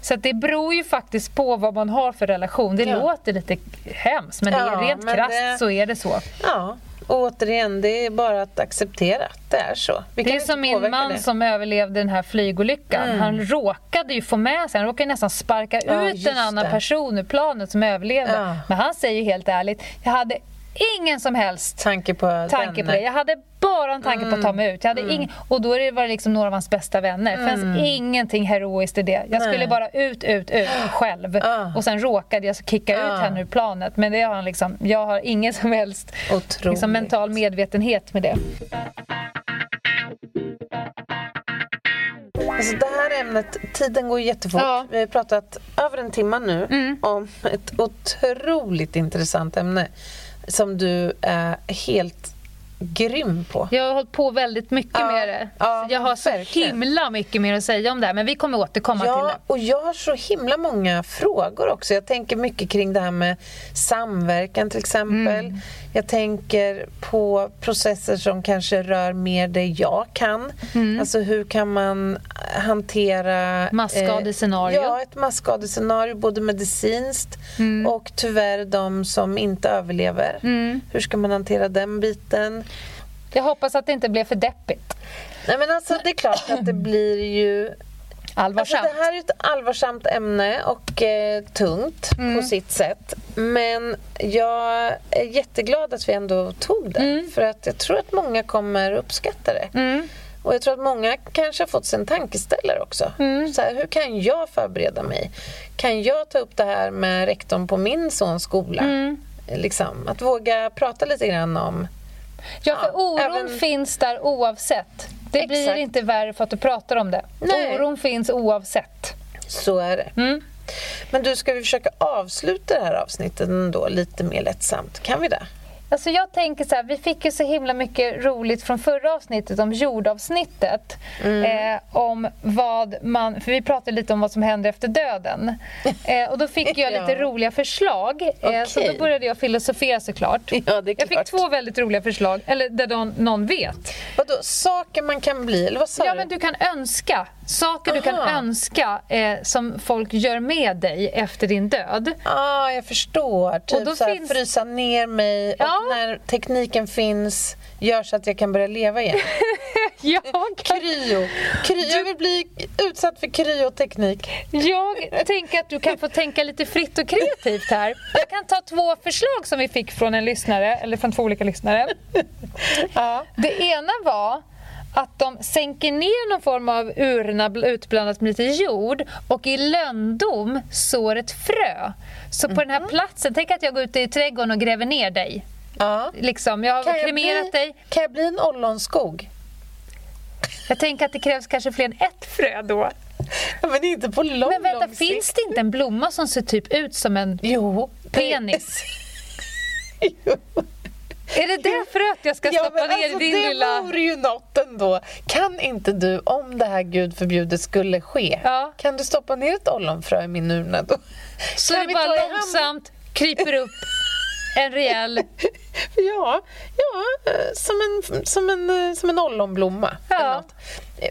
Speaker 5: Så att det beror ju faktiskt på vad man har för relation. Det
Speaker 4: Ja.
Speaker 5: låter lite hemskt men det
Speaker 4: Ja,
Speaker 5: är rent krasst
Speaker 4: det-
Speaker 5: så är det så.
Speaker 4: Ja, och återigen, det är bara att acceptera att det är så. Vi
Speaker 5: Det är som min man
Speaker 4: det.
Speaker 5: som överlevde den här flygolyckan. Han råkade ju få med sig, han råkade nästan sparka
Speaker 4: Ja,
Speaker 5: ut en annan
Speaker 4: det.
Speaker 5: person ur planet som överlevde.
Speaker 4: Ja.
Speaker 5: Men han säger ju helt ärligt, jag hade ingen som helst
Speaker 4: Tanke på
Speaker 5: tanke
Speaker 4: den.
Speaker 5: på det. Jag hade bara en tanke på att ta mig ut. Jag hade ing- och då är det- var det liksom några av hans bästa vänner. Det fanns ingenting heroiskt i det. Jag skulle
Speaker 4: Nej.
Speaker 5: bara ut, ut, ut själv.
Speaker 4: Ah.
Speaker 5: Och sen råkade jag kicka
Speaker 4: Ah.
Speaker 5: ut henne ur planet. Men det har han liksom, jag har ingen som helst liksom, mental medvetenhet med det.
Speaker 4: Alltså det här ämnet, tiden går jättefort.
Speaker 5: Ja. Mm.
Speaker 4: Vi har pratat över en timme nu om ett otroligt intressant ämne. Som du är helt grym på.
Speaker 5: Jag har hållit på väldigt mycket
Speaker 4: Ja,
Speaker 5: med det.
Speaker 4: ja,
Speaker 5: jag har så
Speaker 4: verkligen.
Speaker 5: himla mycket mer att säga om det här, men vi kommer återkomma till
Speaker 4: Ja,
Speaker 5: det.
Speaker 4: och jag har så himla många frågor också. Jag tänker mycket kring det här med samverkan till exempel.
Speaker 5: Mm.
Speaker 4: Jag tänker på processer som kanske rör mer det jag kan.
Speaker 5: Mm.
Speaker 4: Alltså hur kan man hantera...
Speaker 5: Massskadescenario.
Speaker 4: Eh, ja, ett massskadescenario både medicinskt
Speaker 5: Mm.
Speaker 4: och tyvärr de som inte överlever. Hur ska man hantera den biten?
Speaker 5: Jag hoppas att det inte blev för deppigt.
Speaker 4: Nej men alltså det är klart att det blir ju
Speaker 5: Allvarsamt.
Speaker 4: Alltså, det här är ett allvarsamt ämne och eh, tungt
Speaker 5: Mm.
Speaker 4: på sitt sätt. Men jag är jätteglad att vi ändå tog det.
Speaker 5: Mm.
Speaker 4: För att jag tror att många kommer uppskatta det. Och jag tror att många kanske har fått sig en tankeställare också.
Speaker 5: Mm.
Speaker 4: Så här, hur kan jag förbereda mig? Kan jag ta upp det här med rektorn på min sons skola?
Speaker 5: Mm.
Speaker 4: Liksom, att våga prata lite grann om
Speaker 5: Ja, för oron
Speaker 4: även-
Speaker 5: finns där oavsett. Det blir
Speaker 4: Exakt.
Speaker 5: inte värre för att du pratar om det.
Speaker 4: Nej.
Speaker 5: Oron finns oavsett.
Speaker 4: Så är det.
Speaker 5: Mm.
Speaker 4: Men du, ska vi försöka avsluta det här avsnittet ändå lite mer lättsamt? Kan vi det?
Speaker 5: Alltså jag tänker så här, vi fick ju så himla mycket roligt från förra avsnittet om jordavsnittet. Eh, om vad man, för vi pratade lite om vad som händer efter döden. Eh, och då fick jag lite
Speaker 4: Ja.
Speaker 5: roliga förslag. Eh, Så
Speaker 4: Okej.
Speaker 5: då började jag filosofera såklart.
Speaker 4: Ja, det är
Speaker 5: jag fick
Speaker 4: klart.
Speaker 5: två väldigt roliga förslag, eller där någon, någon vet.
Speaker 4: Vadå, saker man kan bli? Eller vad sa
Speaker 5: Ja,
Speaker 4: du?
Speaker 5: men du kan önska. Saker du kan
Speaker 4: Aha.
Speaker 5: önska eh, som folk gör med dig efter din död.
Speaker 4: ah, jag förstår. Typ
Speaker 5: Och då
Speaker 4: så här,
Speaker 5: finns-
Speaker 4: frysa ner mig
Speaker 5: Ja.
Speaker 4: När tekniken finns gör så att jag kan börja leva igen.
Speaker 5: Jag,
Speaker 4: Kryo. Kryo. Jag vill bli utsatt för kryoteknik.
Speaker 5: jag tänker att du kan få tänka lite fritt och kreativt här. Jag kan ta två förslag som vi fick från en lyssnare, eller från två olika lyssnare.
Speaker 4: Ja.
Speaker 5: Det ena var att de sänker ner någon form av urna bl- utblandat med lite jord och i löndom sår ett frö. Så på den här platsen, tänk att jag går ute i trädgården och gräver ner dig.
Speaker 4: Ja.
Speaker 5: Liksom, jag har
Speaker 4: Kan, jag
Speaker 5: kremerat
Speaker 4: bli,
Speaker 5: dig.
Speaker 4: kan jag bli en ollonskog?
Speaker 5: Jag tänker att det krävs kanske fler än ett frö då.
Speaker 4: Men inte på lång,
Speaker 5: Men vänta,
Speaker 4: lång
Speaker 5: finns det inte en blomma som ser typ ut som en
Speaker 4: Jo.
Speaker 5: penis?
Speaker 4: Jo.
Speaker 5: Är det det fröet jag ska stoppa
Speaker 4: men
Speaker 5: ner
Speaker 4: alltså,
Speaker 5: i din
Speaker 4: det
Speaker 5: lilla...
Speaker 4: vore ju något ändå. Kan inte du, om det här gud förbjude skulle ske,
Speaker 5: Ja.
Speaker 4: kan du stoppa ner ett ollonfrö i min urna då?
Speaker 5: Så
Speaker 4: Kan
Speaker 5: det bara
Speaker 4: i hand?
Speaker 5: långsamt kryper upp en rejäl...
Speaker 4: Ja, ja som, en, som, en, som en ollonblomma.
Speaker 5: Ja.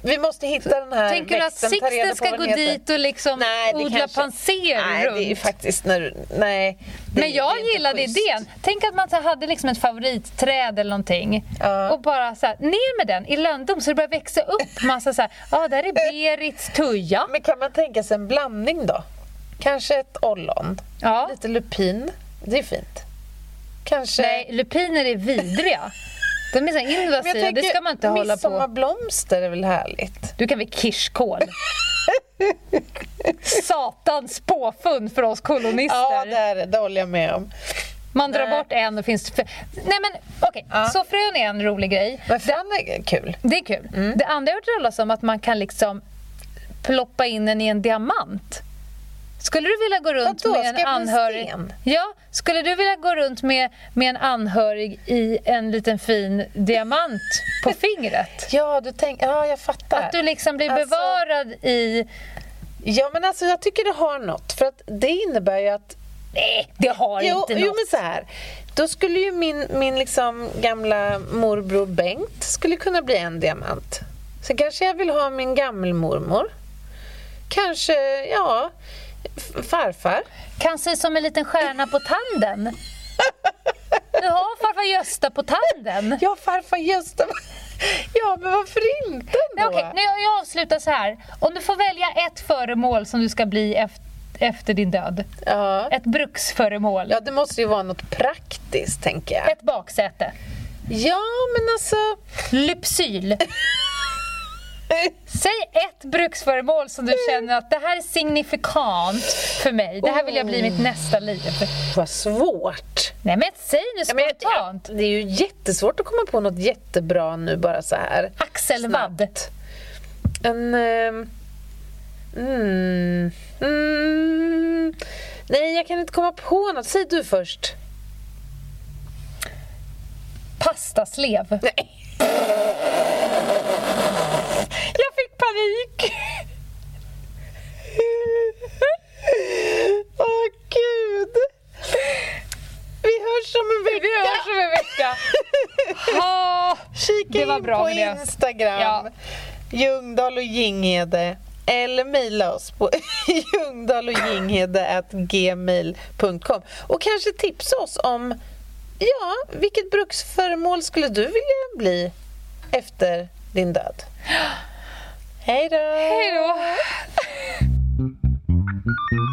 Speaker 4: Vi måste hitta den här
Speaker 5: Tänker du att Sixten ska gå
Speaker 4: heter.
Speaker 5: dit och liksom
Speaker 4: Nej,
Speaker 5: odla
Speaker 4: kanske-
Speaker 5: panser
Speaker 4: Nej,
Speaker 5: runt?
Speaker 4: det är faktiskt när nej. det-
Speaker 5: Men jag
Speaker 4: det
Speaker 5: gillade
Speaker 4: schysst.
Speaker 5: idén. Tänk att man så hade liksom ett favoritträd eller någonting
Speaker 4: Ja.
Speaker 5: och bara så här, ner med den i löndom så det börjar växa upp massa så här, ja där är Berits tuja.
Speaker 4: Men kan man tänka sig en blandning då? Kanske ett ollon,
Speaker 5: Ja.
Speaker 4: lite lupin. Det är fint. Kanske...
Speaker 5: Nej, lupiner är vidriga. De är så invasiva, det
Speaker 4: tänker,
Speaker 5: ska man inte hålla på.
Speaker 4: Midsommarblomster är väl härligt?
Speaker 5: Du kan väl kirskål? Satans påfund för oss kolonister.
Speaker 4: Ja, det är det. Det håller jag med om.
Speaker 5: Man drar
Speaker 4: Nej.
Speaker 5: bort en och finns... Nej men okej,
Speaker 4: Ja.
Speaker 5: så frön är en rolig grej.
Speaker 4: Men fan är kul.
Speaker 5: Det är kul.
Speaker 4: Mm.
Speaker 5: Det andra jag har hört talas om att man kan liksom ploppa in den i en diamant. Skulle du vilja gå runt
Speaker 4: Vadå,
Speaker 5: med en anhörig? Ja, skulle du vilja gå runt med, med en anhörig i en liten fin diamant på fingret?
Speaker 4: Ja, du tänker... Ja, jag fattar.
Speaker 5: Att du liksom blir
Speaker 4: Alltså-
Speaker 5: bevarad i...
Speaker 4: Ja, men alltså jag tycker det har något. För att det innebär ju att...
Speaker 5: Nej, det har
Speaker 4: Jo,
Speaker 5: inte
Speaker 4: jo
Speaker 5: något.
Speaker 4: men så här. Då skulle ju min, min liksom gamla morbror Bengt skulle kunna bli en diamant. Sen kanske jag vill ha min gammelmormor. Kanske, ja, farfar.
Speaker 5: Kan se som en liten stjärna på tanden. Du har farfar Gösta på tanden.
Speaker 4: Ja, farfar Gösta. Ja, men varför inte ändå?
Speaker 5: okej, nu jag avslutar så här. Om du får välja ett föremål som du ska bli efter, efter din död.
Speaker 4: Ja.
Speaker 5: Ett bruksföremål.
Speaker 4: ja, det måste ju vara något praktiskt, tänker jag.
Speaker 5: Ett baksäte.
Speaker 4: Ja, men alltså...
Speaker 5: Lypsyl. Säg ett bruksföremål som du känner att det här är signifikant för mig. Det här vill jag bli mitt nästa liv.
Speaker 4: Vad svårt.
Speaker 5: Nej men säg nu spontant.
Speaker 4: ja, det är ju jättesvårt att komma på något jättebra nu bara så här.
Speaker 5: Axelvadd.
Speaker 4: En... ehm, mm, mm, nej, jag kan inte komma på något. Säg du först.
Speaker 5: pastaslev.
Speaker 4: Nej. Jag fick panik. Åh gud. Vi hörs om en vecka.
Speaker 5: Vi hörs om en vecka. Ha,
Speaker 4: Kika
Speaker 5: Det var
Speaker 4: in
Speaker 5: bra,
Speaker 4: på
Speaker 5: Linnea.
Speaker 4: Instagram.
Speaker 5: Ja.
Speaker 4: Ljungdahl och Ginghede. Eller mejla oss på ljungdahlochginghede.gmail.com och kanske tipsa oss om ja, vilket bruksföremål skulle du vilja bli efter din död? Hej då!
Speaker 5: hej då.